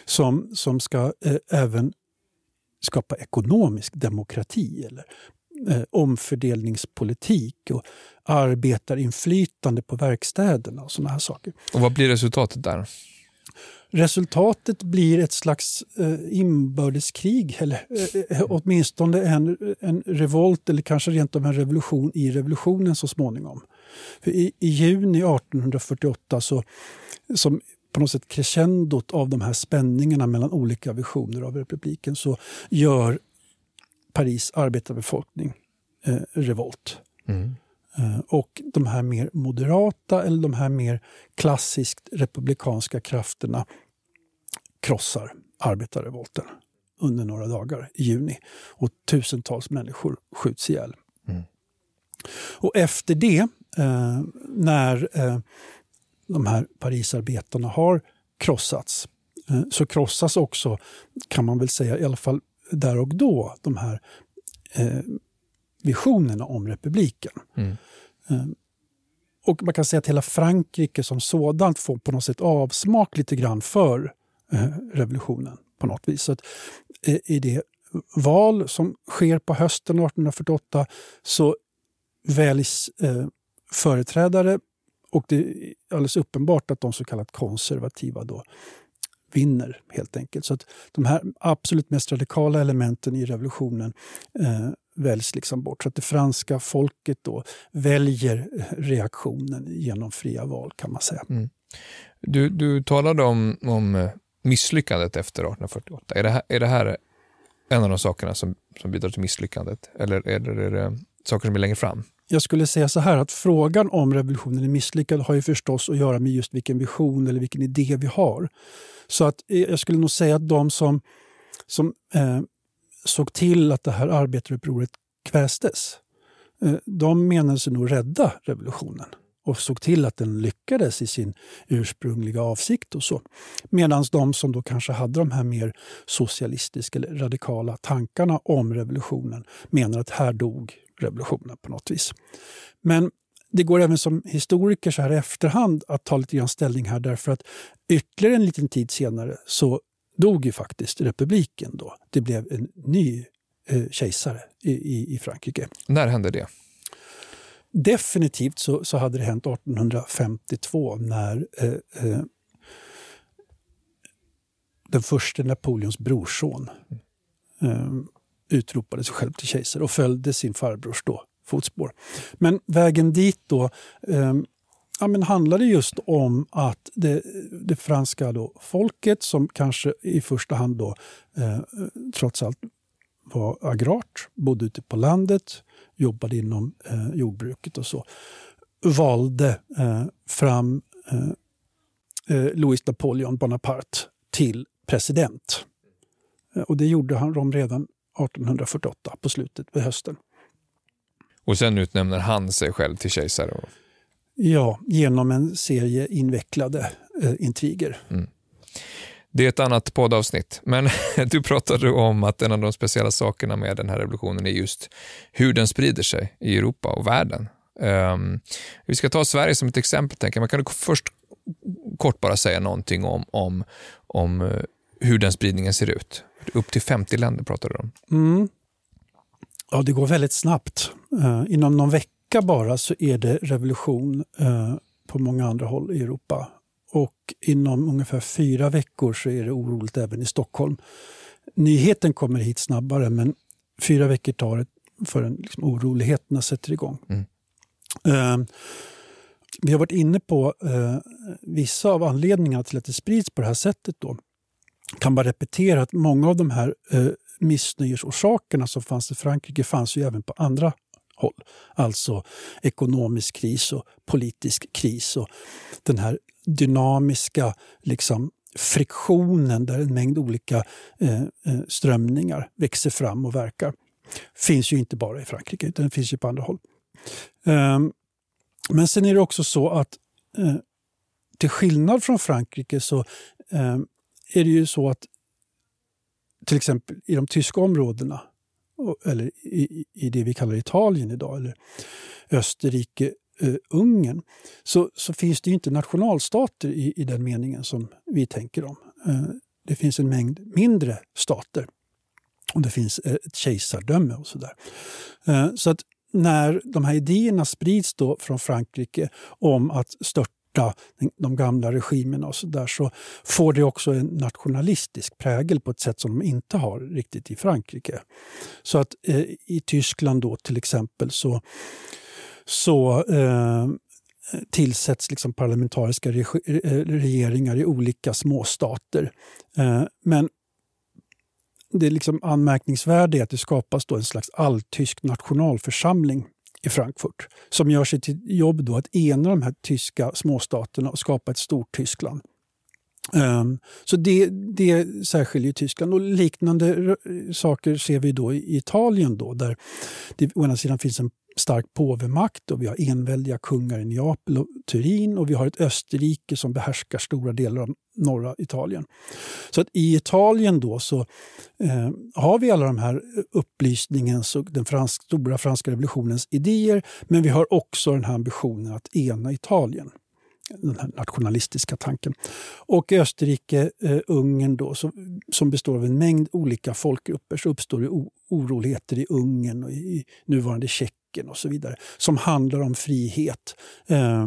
som, som ska eh, även skapa ekonomisk demokrati eller eh, omfördelningspolitik och arbetarinflytande på verkstäderna och sådana här saker. Och vad blir resultatet där? Resultatet blir ett slags eh, inbördeskrig, eller eh, eh, åtminstone en, en revolt eller kanske rent av en revolution i revolutionen så småningom. För i, I juni 1848, så, som på något sätt crescendot av de här spänningarna mellan olika visioner av republiken, så gör Paris arbetarbefolkning eh, revolt. Mm. Och de här mer moderata eller de här mer klassiskt republikanska krafterna krossar arbetarrevolten under några dagar i juni. Och tusentals människor skjuts ihjäl. Mm. Och efter det, eh, när eh, de här Parisarbetarna har krossats, eh, så krossas också, kan man väl säga, i alla fall där och då, de här eh, visionerna om republiken. Mm. Eh, och man kan säga att hela Frankrike som sådant får på något sätt avsmak lite grann för Eh, revolutionen på något vis. Så att, eh, I det val som sker på hösten 1848 så väljs eh, företrädare och det är alldeles uppenbart att de så kallat konservativa då vinner helt enkelt. Så att de här absolut mest radikala elementen i revolutionen eh, väljs liksom bort. Så att det franska folket då väljer reaktionen genom fria val kan man säga. Mm. Du, du talade om, om misslyckandet efter 1848. Är det här, är det här en av de sakerna som, som bidrar till misslyckandet? Eller är det, är det saker som är längre fram? Jag skulle säga så här att frågan om revolutionen är misslyckad har ju förstås att göra med just vilken vision eller vilken idé vi har. Så att eh, jag skulle nog säga att de som, som eh, såg till att det här arbetarupproret kvästes, eh, de menade sig nog rädda revolutionen och såg till att den lyckades i sin ursprungliga avsikt. och så. Medan de som då kanske hade de här mer socialistiska eller radikala tankarna om revolutionen menar att här dog revolutionen på något vis. Men det går även som historiker så här i efterhand att ta lite grann ställning här därför att ytterligare en liten tid senare så dog ju faktiskt republiken då. Det blev en ny eh, kejsare i, i, i, Frankrike. När hände det? Definitivt så, så hade det hänt 1852 när eh, eh, den första Napoleons brorson eh, utropade sig själv till kejsare och följde sin farbrors då fotspår. Men vägen dit då eh, ja, men handlade just om att det, det franska då, folket som kanske i första hand då, eh, trots allt var agrart, bodde ute på landet, jobbade inom eh, jordbruket och så, valde eh, fram eh, eh, Louis Napoleon Bonaparte till president. Eh, och det gjorde han redan 1848 på slutet, på hösten. Och sen utnämner han sig själv till kejsare? Ja, genom en serie invecklade eh, intriger. Mm. Det är ett annat poddavsnitt, men du pratade om att en av de speciella sakerna med den här revolutionen är just hur den sprider sig i Europa och världen. Um, vi ska ta Sverige som ett exempel. Tänker jag. kan du först kort bara säga någonting om, om, om eh, hur den spridningen ser ut? Upp till 50 länder pratar du om. Mm. Ja, det går väldigt snabbt. Uh, inom någon vecka bara så är det revolution uh, på många andra håll i Europa. Och inom ungefär fyra veckor så är det oroligt även i Stockholm. Nyheten kommer hit snabbare men fyra veckor tar det förrän liksom oroligheterna sätter igång. Mm. Uh, vi har varit inne på uh, vissa av anledningarna till att det sprids på det här sättet. Då. kan bara repetera att många av de här uh, missnöjesorsakerna som fanns i Frankrike fanns ju även på andra håll. Alltså ekonomisk kris och politisk kris och den här dynamiska liksom, friktionen där en mängd olika eh, eh, strömningar växer fram och verkar. Finns ju inte bara i Frankrike, utan den finns ju på andra håll. Um, Men sen är det också så att eh, till skillnad från Frankrike så eh, är det ju så att till exempel i de tyska områdena, eller i, i det vi kallar Italien idag, eller Österrike, eh, Ungern, så, så finns det inte nationalstater i, i den meningen som vi tänker om. Eh, det finns en mängd mindre stater och det finns eh, ett kejsardöme och sådär. Eh, så att när de här idéerna sprids då från Frankrike om att störta de gamla regimerna och så där så får det också en nationalistisk prägel på ett sätt som de inte har riktigt i Frankrike. Så att eh, i Tyskland då till exempel så, så eh, tillsätts liksom parlamentariska eh, regeringar i olika småstater. Eh, men det liksom anmärkningsvärda är att det skapas då en slags alltysk nationalförsamling i Frankfurt som gör sig till jobb då att ena de här tyska småstaterna och skapa ett stort Tyskland. Um, så det, det särskiljer Tyskland. Och liknande saker ser vi då i Italien då, där det å ena sidan finns en stark påvemakt och vi har enväldiga kungar i Neapel och Turin och vi har ett Österrike som behärskar stora delar av norra Italien. Så att i Italien då så eh, har vi alla de här upplysningens och den fransk, stora franska revolutionens idéer men vi har också den här ambitionen att ena Italien den här nationalistiska tanken. Och i Österrike, eh, Ungern då, som, som består av en mängd olika folkgrupper så uppstår det oroligheter i Ungern och i, i nuvarande Tjeckien och så vidare som handlar om frihet eh,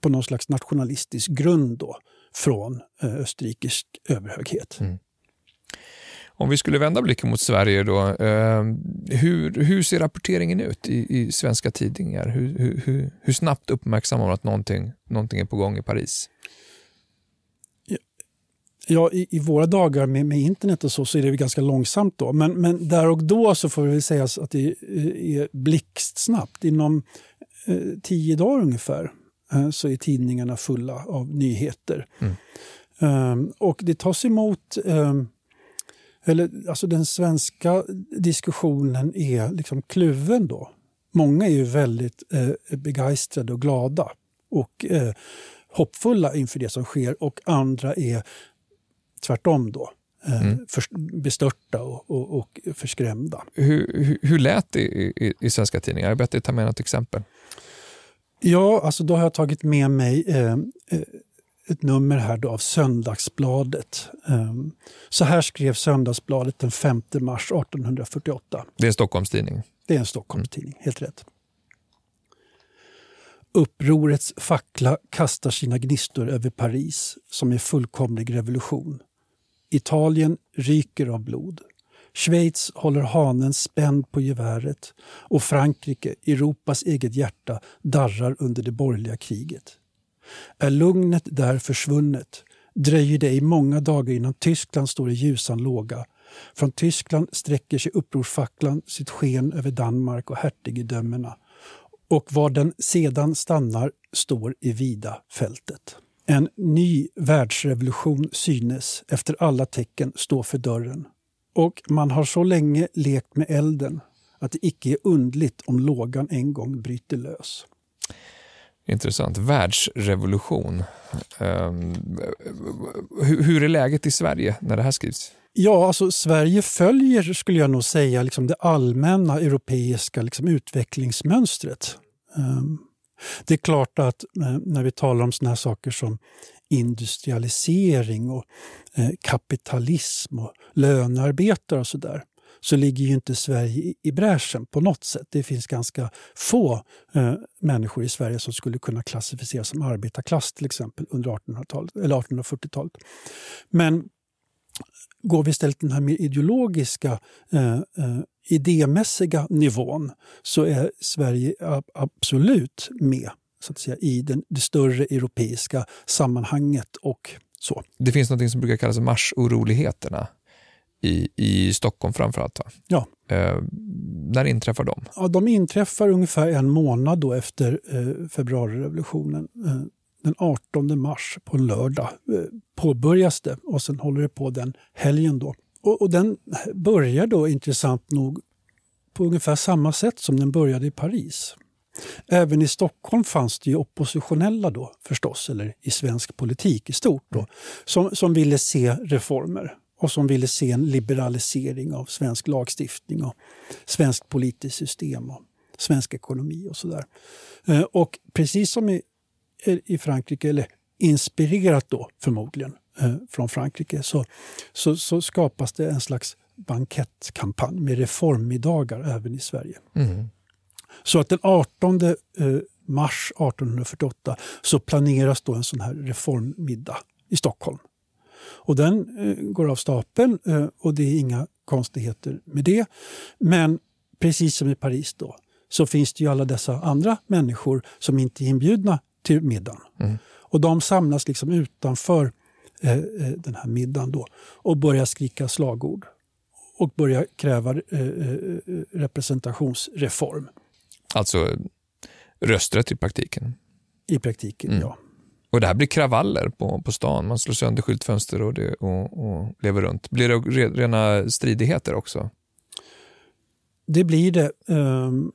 på någon slags nationalistisk grund då, från eh, österrikisk överhöghet. Mm. Om vi skulle vända blicken mot Sverige då, eh, hur, hur ser rapporteringen ut i, i svenska tidningar? Hur, hur, hur, snabbt uppmärksammar man att någonting, någonting är på gång i Paris? Ja, i, i, våra dagar med, med, internet och så, så är det ganska långsamt då. Men, men där och då så får väl sägas att det är blixtsnabbt. Inom eh, tio dagar ungefär eh, så är tidningarna fulla av nyheter. Mm. Um, och det tas emot um, eller, alltså den svenska diskussionen är liksom kluven då. Många är ju väldigt eh, begeistrade och glada och eh, hoppfulla inför det som sker och andra är tvärtom då. Eh, mm. För, bestörta och, och, och förskrämda. Hur, hur, hur lät det i, i, i svenska tidningar? Jag ber dig ta med något exempel. Ja, alltså då har jag tagit med mig eh, eh ett nummer här då av Söndagsbladet. Ehm, så här skrev Söndagsbladet den 5 mars 1848. Det är en Stockholmstidning? Det är en Stockholmstidning, helt rätt. Upprorets fackla kastar sina gnistor över Paris som är fullkomlig revolution. Italien ryker av blod. Schweiz håller hanen spänd på geväret och Frankrike, Europas eget hjärta, darrar under det borgerliga kriget. Är lugnet där försvunnet dröjer det i många dagar innan Tyskland står i ljusan låga. Från Tyskland sträcker sig upprorsfacklan sitt sken över Danmark och hertigedömena och var den sedan stannar står i vida fältet. En ny världsrevolution synes efter alla tecken stå för dörren. Och man har så länge lekt med elden att det icke är undligt om lågan en gång bryter lös. Intressant. Världsrevolution. Um, hur, hur, är läget i Sverige när det här skrivs? Ja, alltså Sverige följer, skulle jag nog säga, liksom det allmänna europeiska liksom, utvecklingsmönstret. Um, det är klart att eh, när vi talar om såna här saker som industrialisering och eh, kapitalism och lönearbetare och sådär, så ligger ju inte Sverige i bräschen på något sätt. Det finns ganska få eh, människor i Sverige som skulle kunna klassificeras som arbetarklass till exempel under 1800-talet eller 1840-talet. Men går vi istället den här mer ideologiska, eh, eh, idémässiga nivån så är Sverige absolut med så att säga, i den, det större europeiska sammanhanget. och så. Det finns något som brukar kallas marsoroligheterna i, i Stockholm framförallt. Va? Ja. Eh, när inträffar de? Ja, de inträffar ungefär en månad då efter eh, februarirevolutionen. Eh, den 18 mars på en lördag eh, påbörjas det och sen håller det på den helgen. Då. Och, och, den börjar då intressant nog på ungefär samma sätt som den började i Paris. Även i Stockholm fanns det ju oppositionella då förstås, eller i svensk politik i stort, då, som, som ville se reformer och som ville se en liberalisering av svensk lagstiftning och svenskt politiskt system och svensk ekonomi och sådär. Eh, och precis som i, i Frankrike, eller inspirerat då förmodligen eh, från Frankrike, så, så, så, skapas det en slags bankettkampanj med reformmiddagar även i Sverige. Mm. Så att den 18 eh, mars 1848 så planeras då en sån här reformmiddag i Stockholm. Och den eh, går av stapeln eh, och det är inga konstigheter med det. Men precis som i Paris då så finns det ju alla dessa andra människor som inte är inbjudna till middagen. Mm. Och de samlas liksom utanför eh, eh den här middagen då och börjar skrika slagord och börjar kräva eh, eh, representationsreform. Alltså rösträtt i praktiken? I praktiken, mm. ja. Och det här blir kravaller på, på stan. Man slår sönder skyltfönster och, det, och, och lever runt. Blir det rena stridigheter också? Det blir det. Um,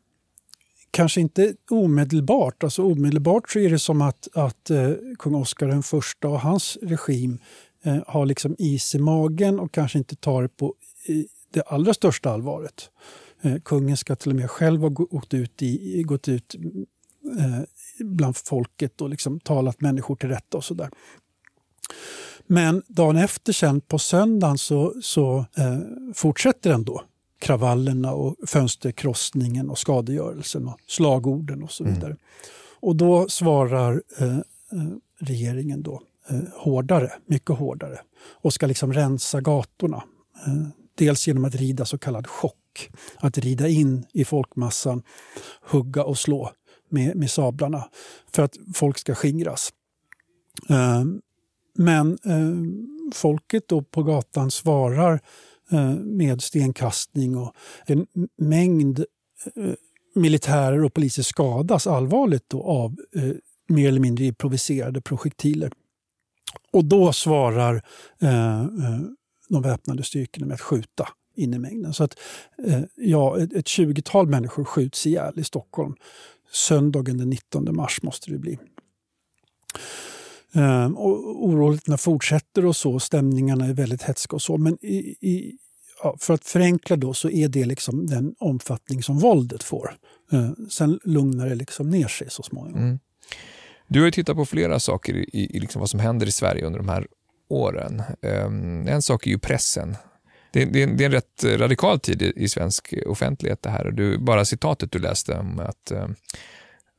kanske inte omedelbart. Alltså omedelbart så är det som att, att uh, kung Oscar den första och hans regim uh, har liksom is i magen och kanske inte tar det på det allra största allvaret. Uh, kungen ska till och med själv ha gått ut, i, gått ut bland folket och liksom talat människor till rätta och sådär. Men dagen efter, sen på söndagen, så, så eh, fortsätter ändå kravallerna och fönsterkrossningen och skadegörelsen och slagorden och så mm. vidare. Mm. Och då svarar eh, eh, regeringen då eh, hårdare, mycket hårdare och ska liksom rensa gatorna. Eh, dels genom att rida så kallad chock, att rida in i folkmassan, hugga och slå med, med sablarna för att folk ska skingras. Eh, men eh, folket då på gatan svarar eh, med stenkastning och en mängd eh, militärer och poliser skadas allvarligt då av eh, mer eller mindre improviserade projektiler. Och då svarar eh, de väpnade styrkorna med att skjuta in i mängden. Så att eh, ja, ett, ett 20-tal människor skjuts ihjäl i Stockholm söndagen den 19 mars måste det bli. Ehm, och oroligheterna fortsätter och så, stämningarna är väldigt hetska och så. Men i, i, ja, för att förenkla då så är det liksom den omfattning som våldet får. Ehm, sen lugnar det liksom ner sig så småningom. Mm. Du har tittat på flera saker i, i liksom vad som händer i Sverige under de här åren. Um, en sak är ju pressen det, det, det, är en rätt radikal tid i, i, svensk offentlighet det här. Du, bara citatet du läste om att, eh,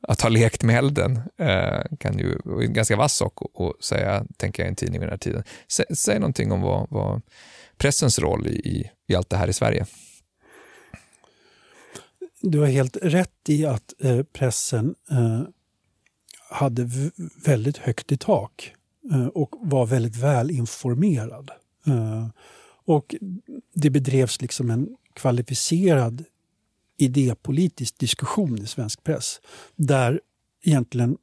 att ha lekt med elden eh, kan ju en ganska vass sak att säga, tänker jag, i en tidning vid den här tiden. Sä, säg någonting om vad, vad pressens roll i, i, allt det här i Sverige. Du har helt rätt i att eh, pressen eh, hade väldigt högt i tak eh, och var väldigt välinformerad. Och det bedrevs liksom en kvalificerad idépolitisk diskussion i svensk press där egentligen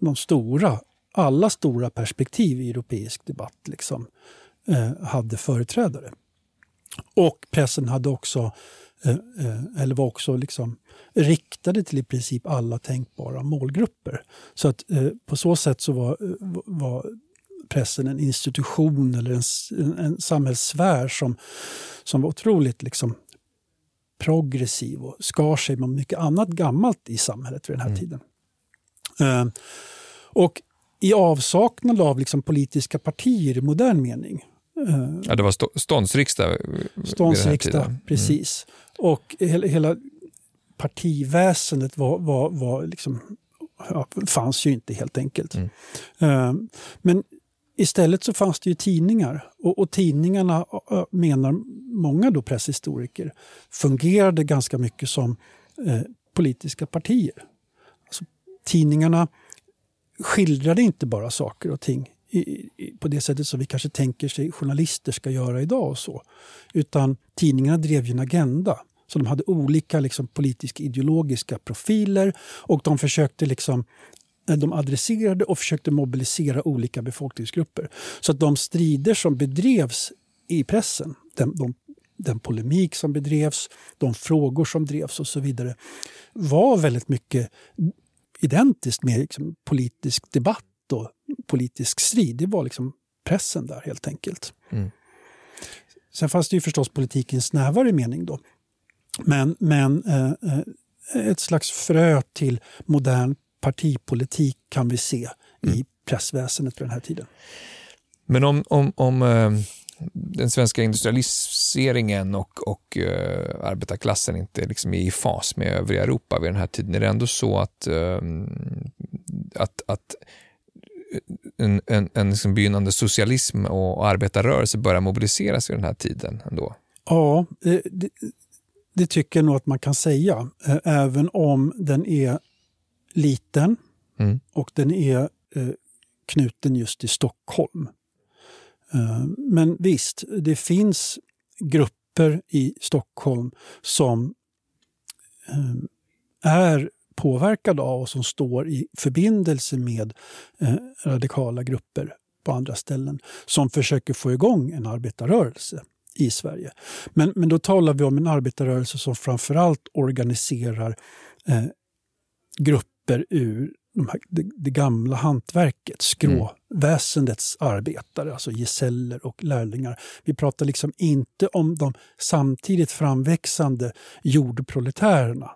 de stora, alla stora perspektiv i europeisk debatt liksom, eh, hade företrädare. Och pressen hade också, eh, eh eller var också liksom riktade till i princip alla tänkbara målgrupper. Så att eh, på så sätt så var, eh, var pressen en institution eller en, en samhällssfär som, som var otroligt liksom, progressiv och skar sig med mycket annat gammalt i samhället vid den här mm. tiden. Uh, och i avsaknad av liksom politiska partier i modern mening. Uh, ja, det var ståndsriksdag Ståndsriksdag, mm. precis. Och hela, hela partiväsendet var, var, var liksom, ja, fanns ju inte helt enkelt. Mm. Uh, men Istället så fanns det ju tidningar och, och tidningarna menar många då presshistoriker fungerade ganska mycket som eh, politiska partier. Alltså, tidningarna skildrade inte bara saker och ting i, i, på det sättet som vi kanske tänker sig journalister ska göra idag. och så. Utan tidningarna drev ju en agenda. Så de hade olika liksom, politisk-ideologiska profiler och de försökte liksom de adresserade och försökte mobilisera olika befolkningsgrupper. Så att de strider som bedrevs i pressen, de, de den polemik som bedrevs, de frågor som drevs och så vidare var väldigt mycket identiskt med liksom politisk debatt och politisk strid. Det var liksom pressen där helt enkelt. Mm. Sen fanns det ju förstås en snävare mening då. Men, men eh, eh ett slags frö till modern partipolitik kan vi se mm. i pressväsendet på den här tiden. Men om, om, om eh, den svenska industrialiseringen och, och uh, arbetarklassen inte liksom är i fas med övriga Europa vid den här tiden, är det ändå så att, uh, att, att en, en, en liksom begynnande socialism och arbetarrörelse börjar mobiliseras vid den här tiden ändå? Ja, det, det tycker jag nog att man kan säga. Även om den är liten mm. och den är eh, knuten just till Stockholm. Eh, men visst, det finns grupper i Stockholm som eh, är påverkade av och som står i förbindelse med eh, radikala grupper på andra ställen som försöker få igång en arbetarrörelse i Sverige. Men, men då talar vi om en arbetarrörelse som framförallt organiserar eh, grupper ur de här, det, det, gamla hantverket, skråväsendets mm. arbetare, alltså gesäller och lärlingar. Vi pratar liksom inte om de samtidigt framväxande jordproletärerna,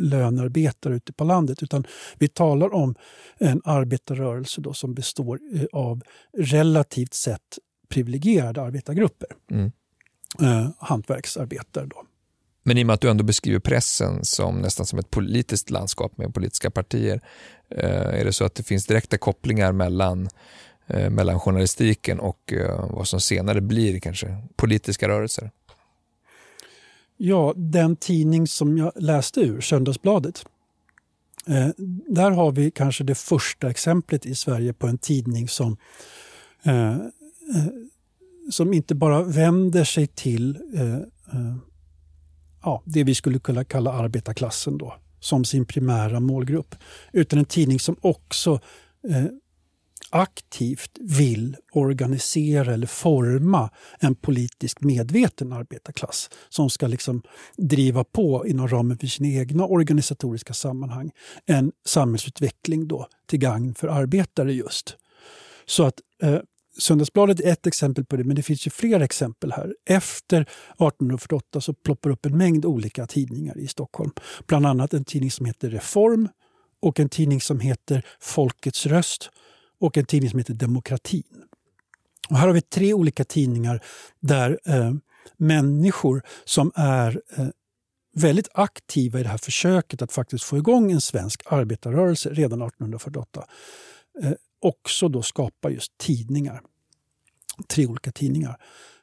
lönearbetare ute på landet, utan vi talar om en arbetarrörelse då som består eh, av relativt sett privilegierade arbetargrupper. Mm. Eh, hantverksarbetare. Då. Men i och med att du ändå beskriver pressen som nästan som ett politiskt landskap med politiska partier, eh, är det så att det finns direkta kopplingar mellan, eh, mellan journalistiken och eh, vad som senare blir kanske politiska rörelser? Ja, den tidning som jag läste ur, Söndagsbladet, där har vi kanske det första exemplet i Sverige på en tidning som som inte bara vänder sig till ja, det vi skulle kunna kalla arbetarklassen då, som sin primära målgrupp. Utan en tidning som också eh, aktivt vill organisera eller forma en politiskt medveten arbetarklass som ska liksom driva på inom ramen för sina egna organisatoriska sammanhang en samhällsutveckling då till gagn för arbetare just. Så att eh, Söndagsbladet är ett exempel på det, men det finns ju fler exempel här. Efter 1848 så ploppar upp en mängd olika tidningar i Stockholm. Bland annat en tidning som heter Reform och en tidning som heter Folkets röst och en tidning som heter Demokratin. Och här har vi tre olika tidningar där eh, människor som är eh, väldigt aktiva i det här försöket att faktiskt få igång en svensk arbetarrörelse redan 1848 eh, också då skapa just tidningar. Tre olika tidningar.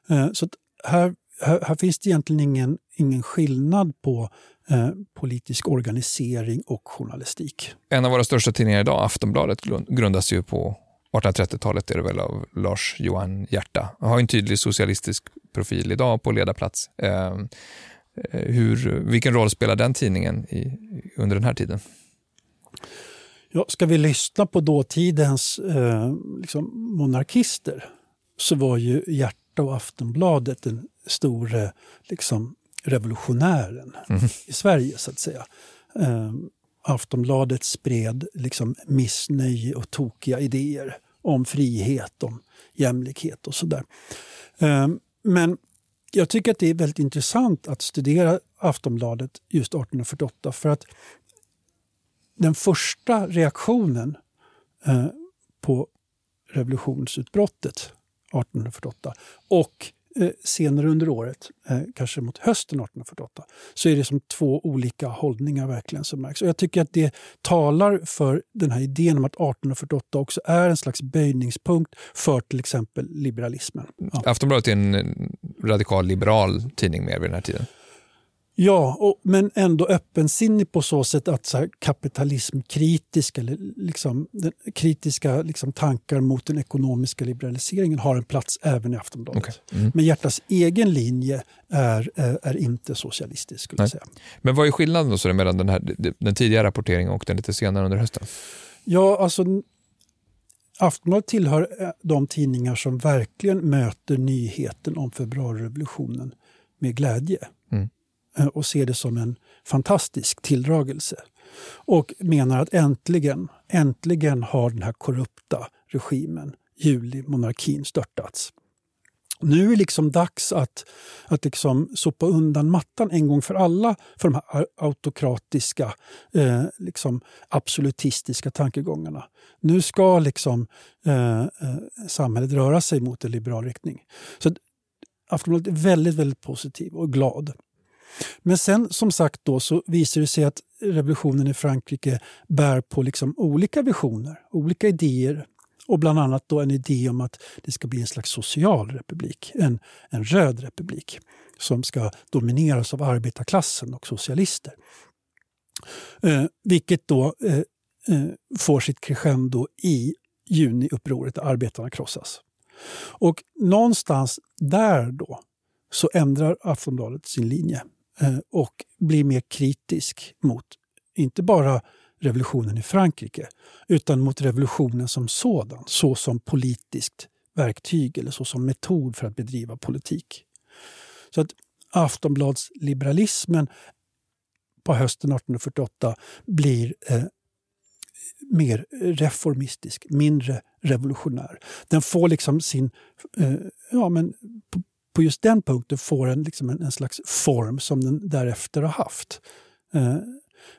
Eh, så här, här, här, finns det egentligen ingen, ingen skillnad på eh, politisk organisering och journalistik. En av våra största tidningar idag, Aftonbladet, grundas ju på 1830-talet är det väl av Lars Johan Hierta. Han har en tydlig socialistisk profil idag på ledarplats. Eh, eh, hur, vilken roll spelar den tidningen i, under den här tiden? Ja, ska vi lyssna på dåtidens eh, liksom monarkister så var ju Hjärta och Aftonbladet den store liksom, revolutionären mm. i Sverige, så att säga. Eh, Aftonbladet spred liksom missnöje och tokiga idéer om frihet, om jämlikhet och sådär. Eh, men jag tycker att det är väldigt intressant att studera Aftonbladet just 1848 för att den första reaktionen eh, på revolutionsutbrottet 1848 och eh, senare under året, eh, kanske mot hösten 1848, så är det som två olika hållningar verkligen som märks. Och jag tycker att det talar för den här idén om att 1848 också är en slags böjningspunkt för till exempel liberalismen. Ja. Aftonbladet är en radikal liberal tidning mer vid den här tiden? Ja, och, men ändå öppensinnig på så sätt att så här, kapitalismkritisk eller liksom, den, kritiska liksom, tankar mot den ekonomiska liberaliseringen har en plats även i Aftonbladet. Okay. Mm. Men Hjärtas egen linje är, är, är inte socialistisk. Skulle jag säga. Men vad är skillnaden då mellan den, här, den tidigare rapporteringen och den lite senare under hösten? Ja, alltså Aftonbladet tillhör eh, de tidningar som verkligen möter nyheten om februarirevolutionen med glädje eh, Eh, och ser det som en fantastisk tilldragelse. Och menar att äntligen, äntligen har den här korrupta regimen, julimonarkin, störtats. Nu är det liksom dags att, att liksom sopa undan mattan en gång för alla för de här autokratiska, eh, liksom absolutistiska tankegångarna. Nu ska liksom eh, eh, samhället röra sig mot en liberal riktning. Så Aftonbladet är väldigt, väldigt positiv och glad. Men sen som sagt då så visar det sig att revolutionen i Frankrike bär på liksom olika visioner, olika idéer och bland annat då en idé om att det ska bli en slags social republik, en, en röd republik som ska domineras av arbetarklassen och socialister. Eh, vilket då eh, eh, får sitt crescendo i juniupproret där arbetarna krossas. Och någonstans där då så ändrar Aftonbladet sin linje Eh, och blir mer kritisk mot inte bara revolutionen i Frankrike utan mot revolutionen som sådan, så som politiskt verktyg eller så som metod för att bedriva politik. Så att Aftonbladsliberalismen på hösten 1848 blir eh, mer reformistisk, mindre revolutionär. Den får liksom sin... Eh, ja, men på, just den punkten får den liksom en, en, slags form som den därefter har haft. Eh,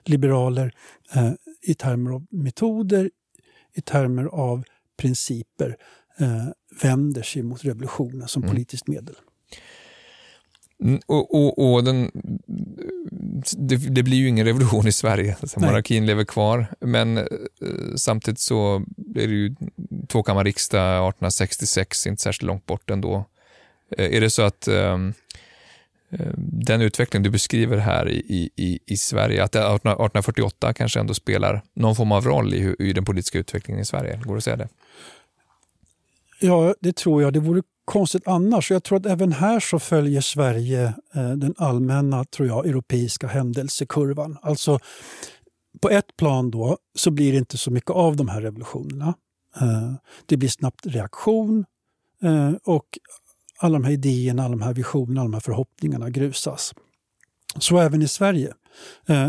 liberaler eh, i termer av metoder, i termer av principer eh, vänder sig mot revolutionen som mm. politiskt medel. Mm, och, och, och den, det, det, blir ju ingen revolution i Sverige. Alltså, monarkin lever kvar, men eh, samtidigt så blir det ju tvåkammarriksdag 1866, inte särskilt långt bort ändå. Eh, är det så att um, den utveckling du beskriver här i, i, i Sverige, att 1848 kanske ändå spelar någon form av roll i, i den politiska utvecklingen i Sverige? Går det att säga det? Ja, det tror jag. Det vore konstigt annars. Jag tror att även här så följer Sverige eh, den allmänna, tror jag, europeiska händelsekurvan. Alltså, på ett plan då så blir det inte så mycket av de här revolutionerna. Eh, det blir snabbt reaktion eh, och alla de här idéerna, alla de här visionerna, alla de här förhoppningarna grusas. Så även i Sverige. Eh,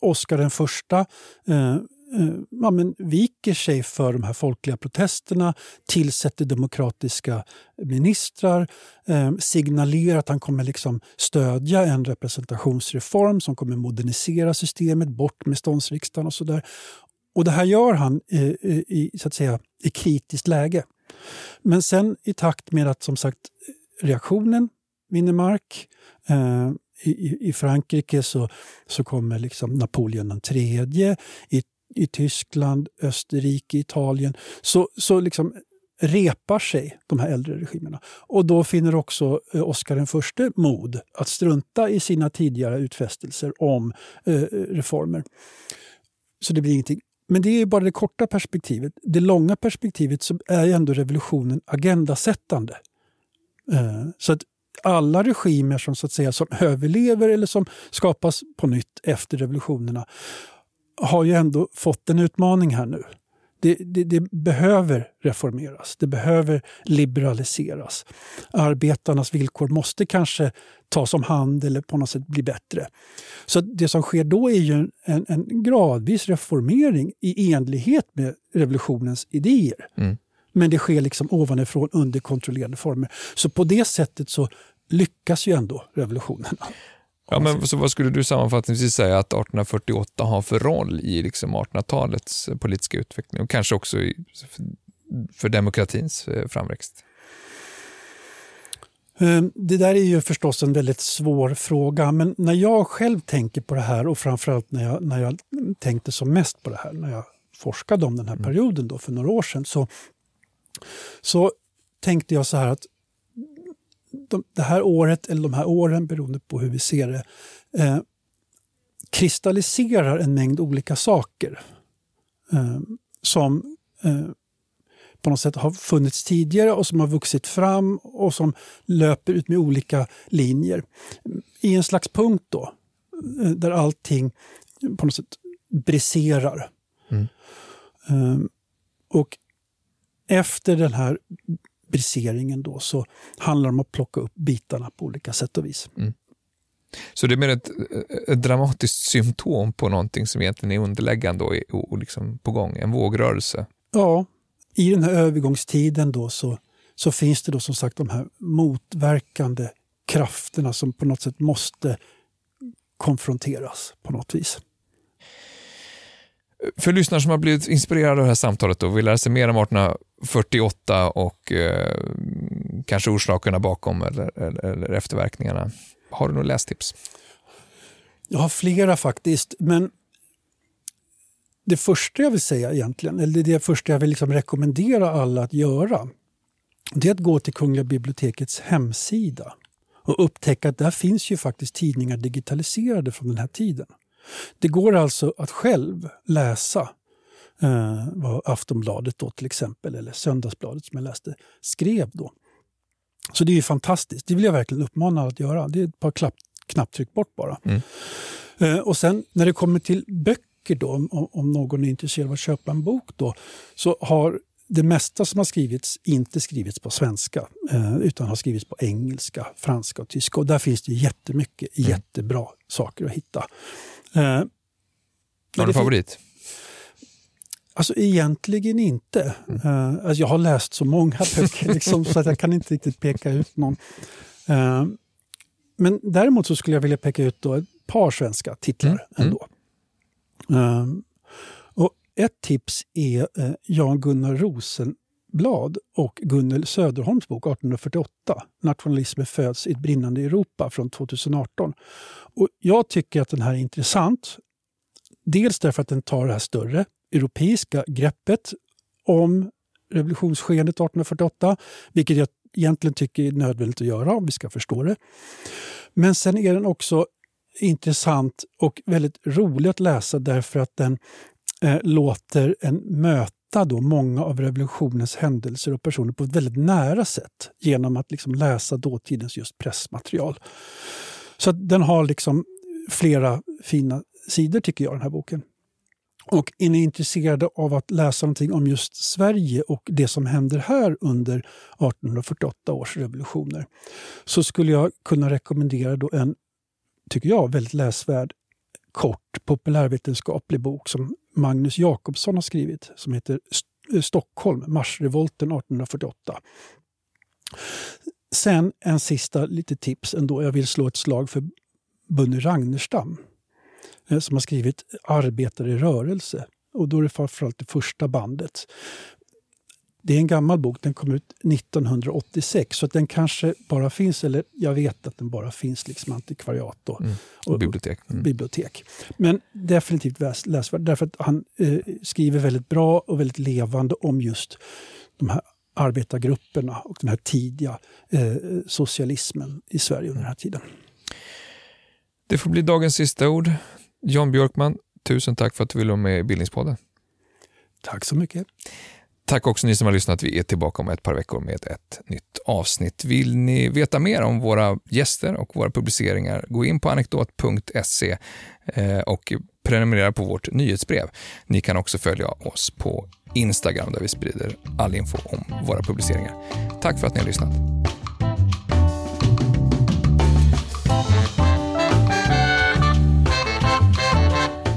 Oscar den första eh, eh, ja, men viker sig för de här folkliga protesterna, tillsätter demokratiska ministrar, eh, signalerar att han kommer liksom stödja en representationsreform som kommer modernisera systemet, bort med ståndsriksdagen och sådär. Och det här gör han eh, eh i, så att säga, i kritiskt läge. Men sen i takt med att som sagt reaktionen vinner mark eh, i, i, Frankrike så, så kommer liksom Napoleon III. I i Tyskland, Österrike, Italien så, så liksom repar sig de här äldre regimerna. Och då finner också eh, Oscar den förste mod att strunta i sina tidigare utfästelser om eh, reformer. Så det blir ingenting. Men det är ju bara det korta perspektivet. Det långa perspektivet så är ju ändå revolutionen agendasättande. Eh, så att alla regimer som, så att säga, som överlever eller som skapas på nytt efter revolutionerna har ju ändå fått en utmaning här nu. Det, det, det, behöver reformeras, det behöver liberaliseras. Arbetarnas villkor måste kanske tas om hand eller på något sätt bli bättre. Så det som sker då är ju en, en gradvis reformering i enlighet med revolutionens idéer. Mm. Men det sker liksom ovanifrån under kontrollerade former. Så på det sättet så lyckas ju ändå revolutionen. Ja, men så vad skulle du sammanfattningsvis säga att 1848 har för roll i liksom 1800-talets politiska utveckling och kanske också i, för demokratins eh, framväxt? Ehm, det där är ju förstås en väldigt svår fråga, men när jag själv tänker på det här och framförallt när jag, när jag tänkte som mest på det här, när jag forskade om den här mm. perioden då för några år sedan, så, så tänkte jag så här att de, det här året, eller de här åren beroende på hur vi ser det, eh, kristalliserar en mängd olika saker eh, som eh, på något sätt har funnits tidigare och som har vuxit fram och som löper ut med olika linjer. I en slags punkt då, eh, där allting på något sätt briserar. Mm. Eh, och efter den här briseringen då, så handlar det om att plocka upp bitarna på olika sätt och vis. Mm. Så det är mer ett, ett, dramatiskt symptom på någonting som egentligen är underläggande och, och liksom på gång, en vågrörelse? Ja, i den här övergångstiden då så, så finns det då som sagt de här motverkande krafterna som på något sätt måste konfronteras på något vis. För lyssnare som har blivit inspirerade av det här samtalet och vill lära sig mer om 48 och eh, kanske orsakerna bakom eller, eller, eller efterverkningarna, har du några lästips? Jag har flera faktiskt, men det första jag vill säga egentligen, eller det första jag vill liksom rekommendera alla att göra, det är att gå till Kungliga bibliotekets hemsida och upptäcka att där finns ju faktiskt tidningar digitaliserade från den här tiden. Det går alltså att själv läsa eh, vad Aftonbladet då till exempel, eller Söndagsbladet som jag läste, skrev då. Så det är fantastiskt. Det vill jag verkligen uppmana att göra. Det är ett par klapp, knapptryck bort bara. Mm. Eh, och sen när det kommer till böcker då, om, om någon är intresserad av att köpa en bok då, så har det mesta som har skrivits inte skrivits på svenska eh, utan har skrivits på engelska, franska och tyska. Och där finns det jättemycket mm. jättebra saker att hitta. Eh, har du en favorit? Alltså egentligen inte. Mm. Uh, alltså jag har läst så många böcker liksom, så att jag kan inte riktigt peka ut någon. Uh, men däremot så skulle jag vilja peka ut då ett par svenska titlar mm. mm. ändå. Uh, och ett tips är Jan-Gunnar Rosenblad och Gunnel Söderholms bok 1848, Nationalismen föds i ett brinnande Europa från 2018. Och jag tycker att den här är intressant. Dels därför att den tar det här större europeiska greppet om revolutionsskedet 1848, vilket jag egentligen tycker är nödvändigt att göra om vi ska förstå det. Men sen är den också intressant och väldigt rolig att läsa därför att den eh, låter en möta då många av revolutionens händelser och personer på ett väldigt nära sätt genom att liksom läsa dåtidens just pressmaterial. Så den har liksom flera fina sidor tycker jag, den här boken. Och är ni intresserade av att läsa någonting om just Sverige och det som händer här under 1848 års revolutioner så skulle jag kunna rekommendera då en, tycker jag, väldigt läsvärd kort populärvetenskaplig bok som Magnus Jakobsson har skrivit som heter eh, Stockholm, marsrevolten 1848. Sen en sista lite tips ändå. Jag vill slå ett slag för Bunny Ragnerstam som har skrivit Arbetare i rörelse. Och då är det framförallt det första bandet. Det är en gammal bok, den kom ut 1986 så att den kanske bara finns, eller jag vet att den bara finns liksom antikvariat och, mm. och bibliotek. Mm. bibliotek. Men definitivt läsvärd därför att han eh, skriver väldigt bra och väldigt levande om just de här arbetargrupperna och den här tidiga eh, socialismen i Sverige under den här tiden. Det får bli dagens sista ord. Jan Björkman, tusen tack för att du ville vara med i Bildningspodden. Tack så mycket. Tack också ni som har lyssnat. Vi är tillbaka om ett par veckor med ett nytt avsnitt. Vill ni veta mer om våra gäster och våra publiceringar, gå in på anekdot.se eh, och prenumerera på vårt nyhetsbrev. Ni kan också följa oss på Instagram där vi sprider all info om våra publiceringar. Tack för att ni har lyssnat.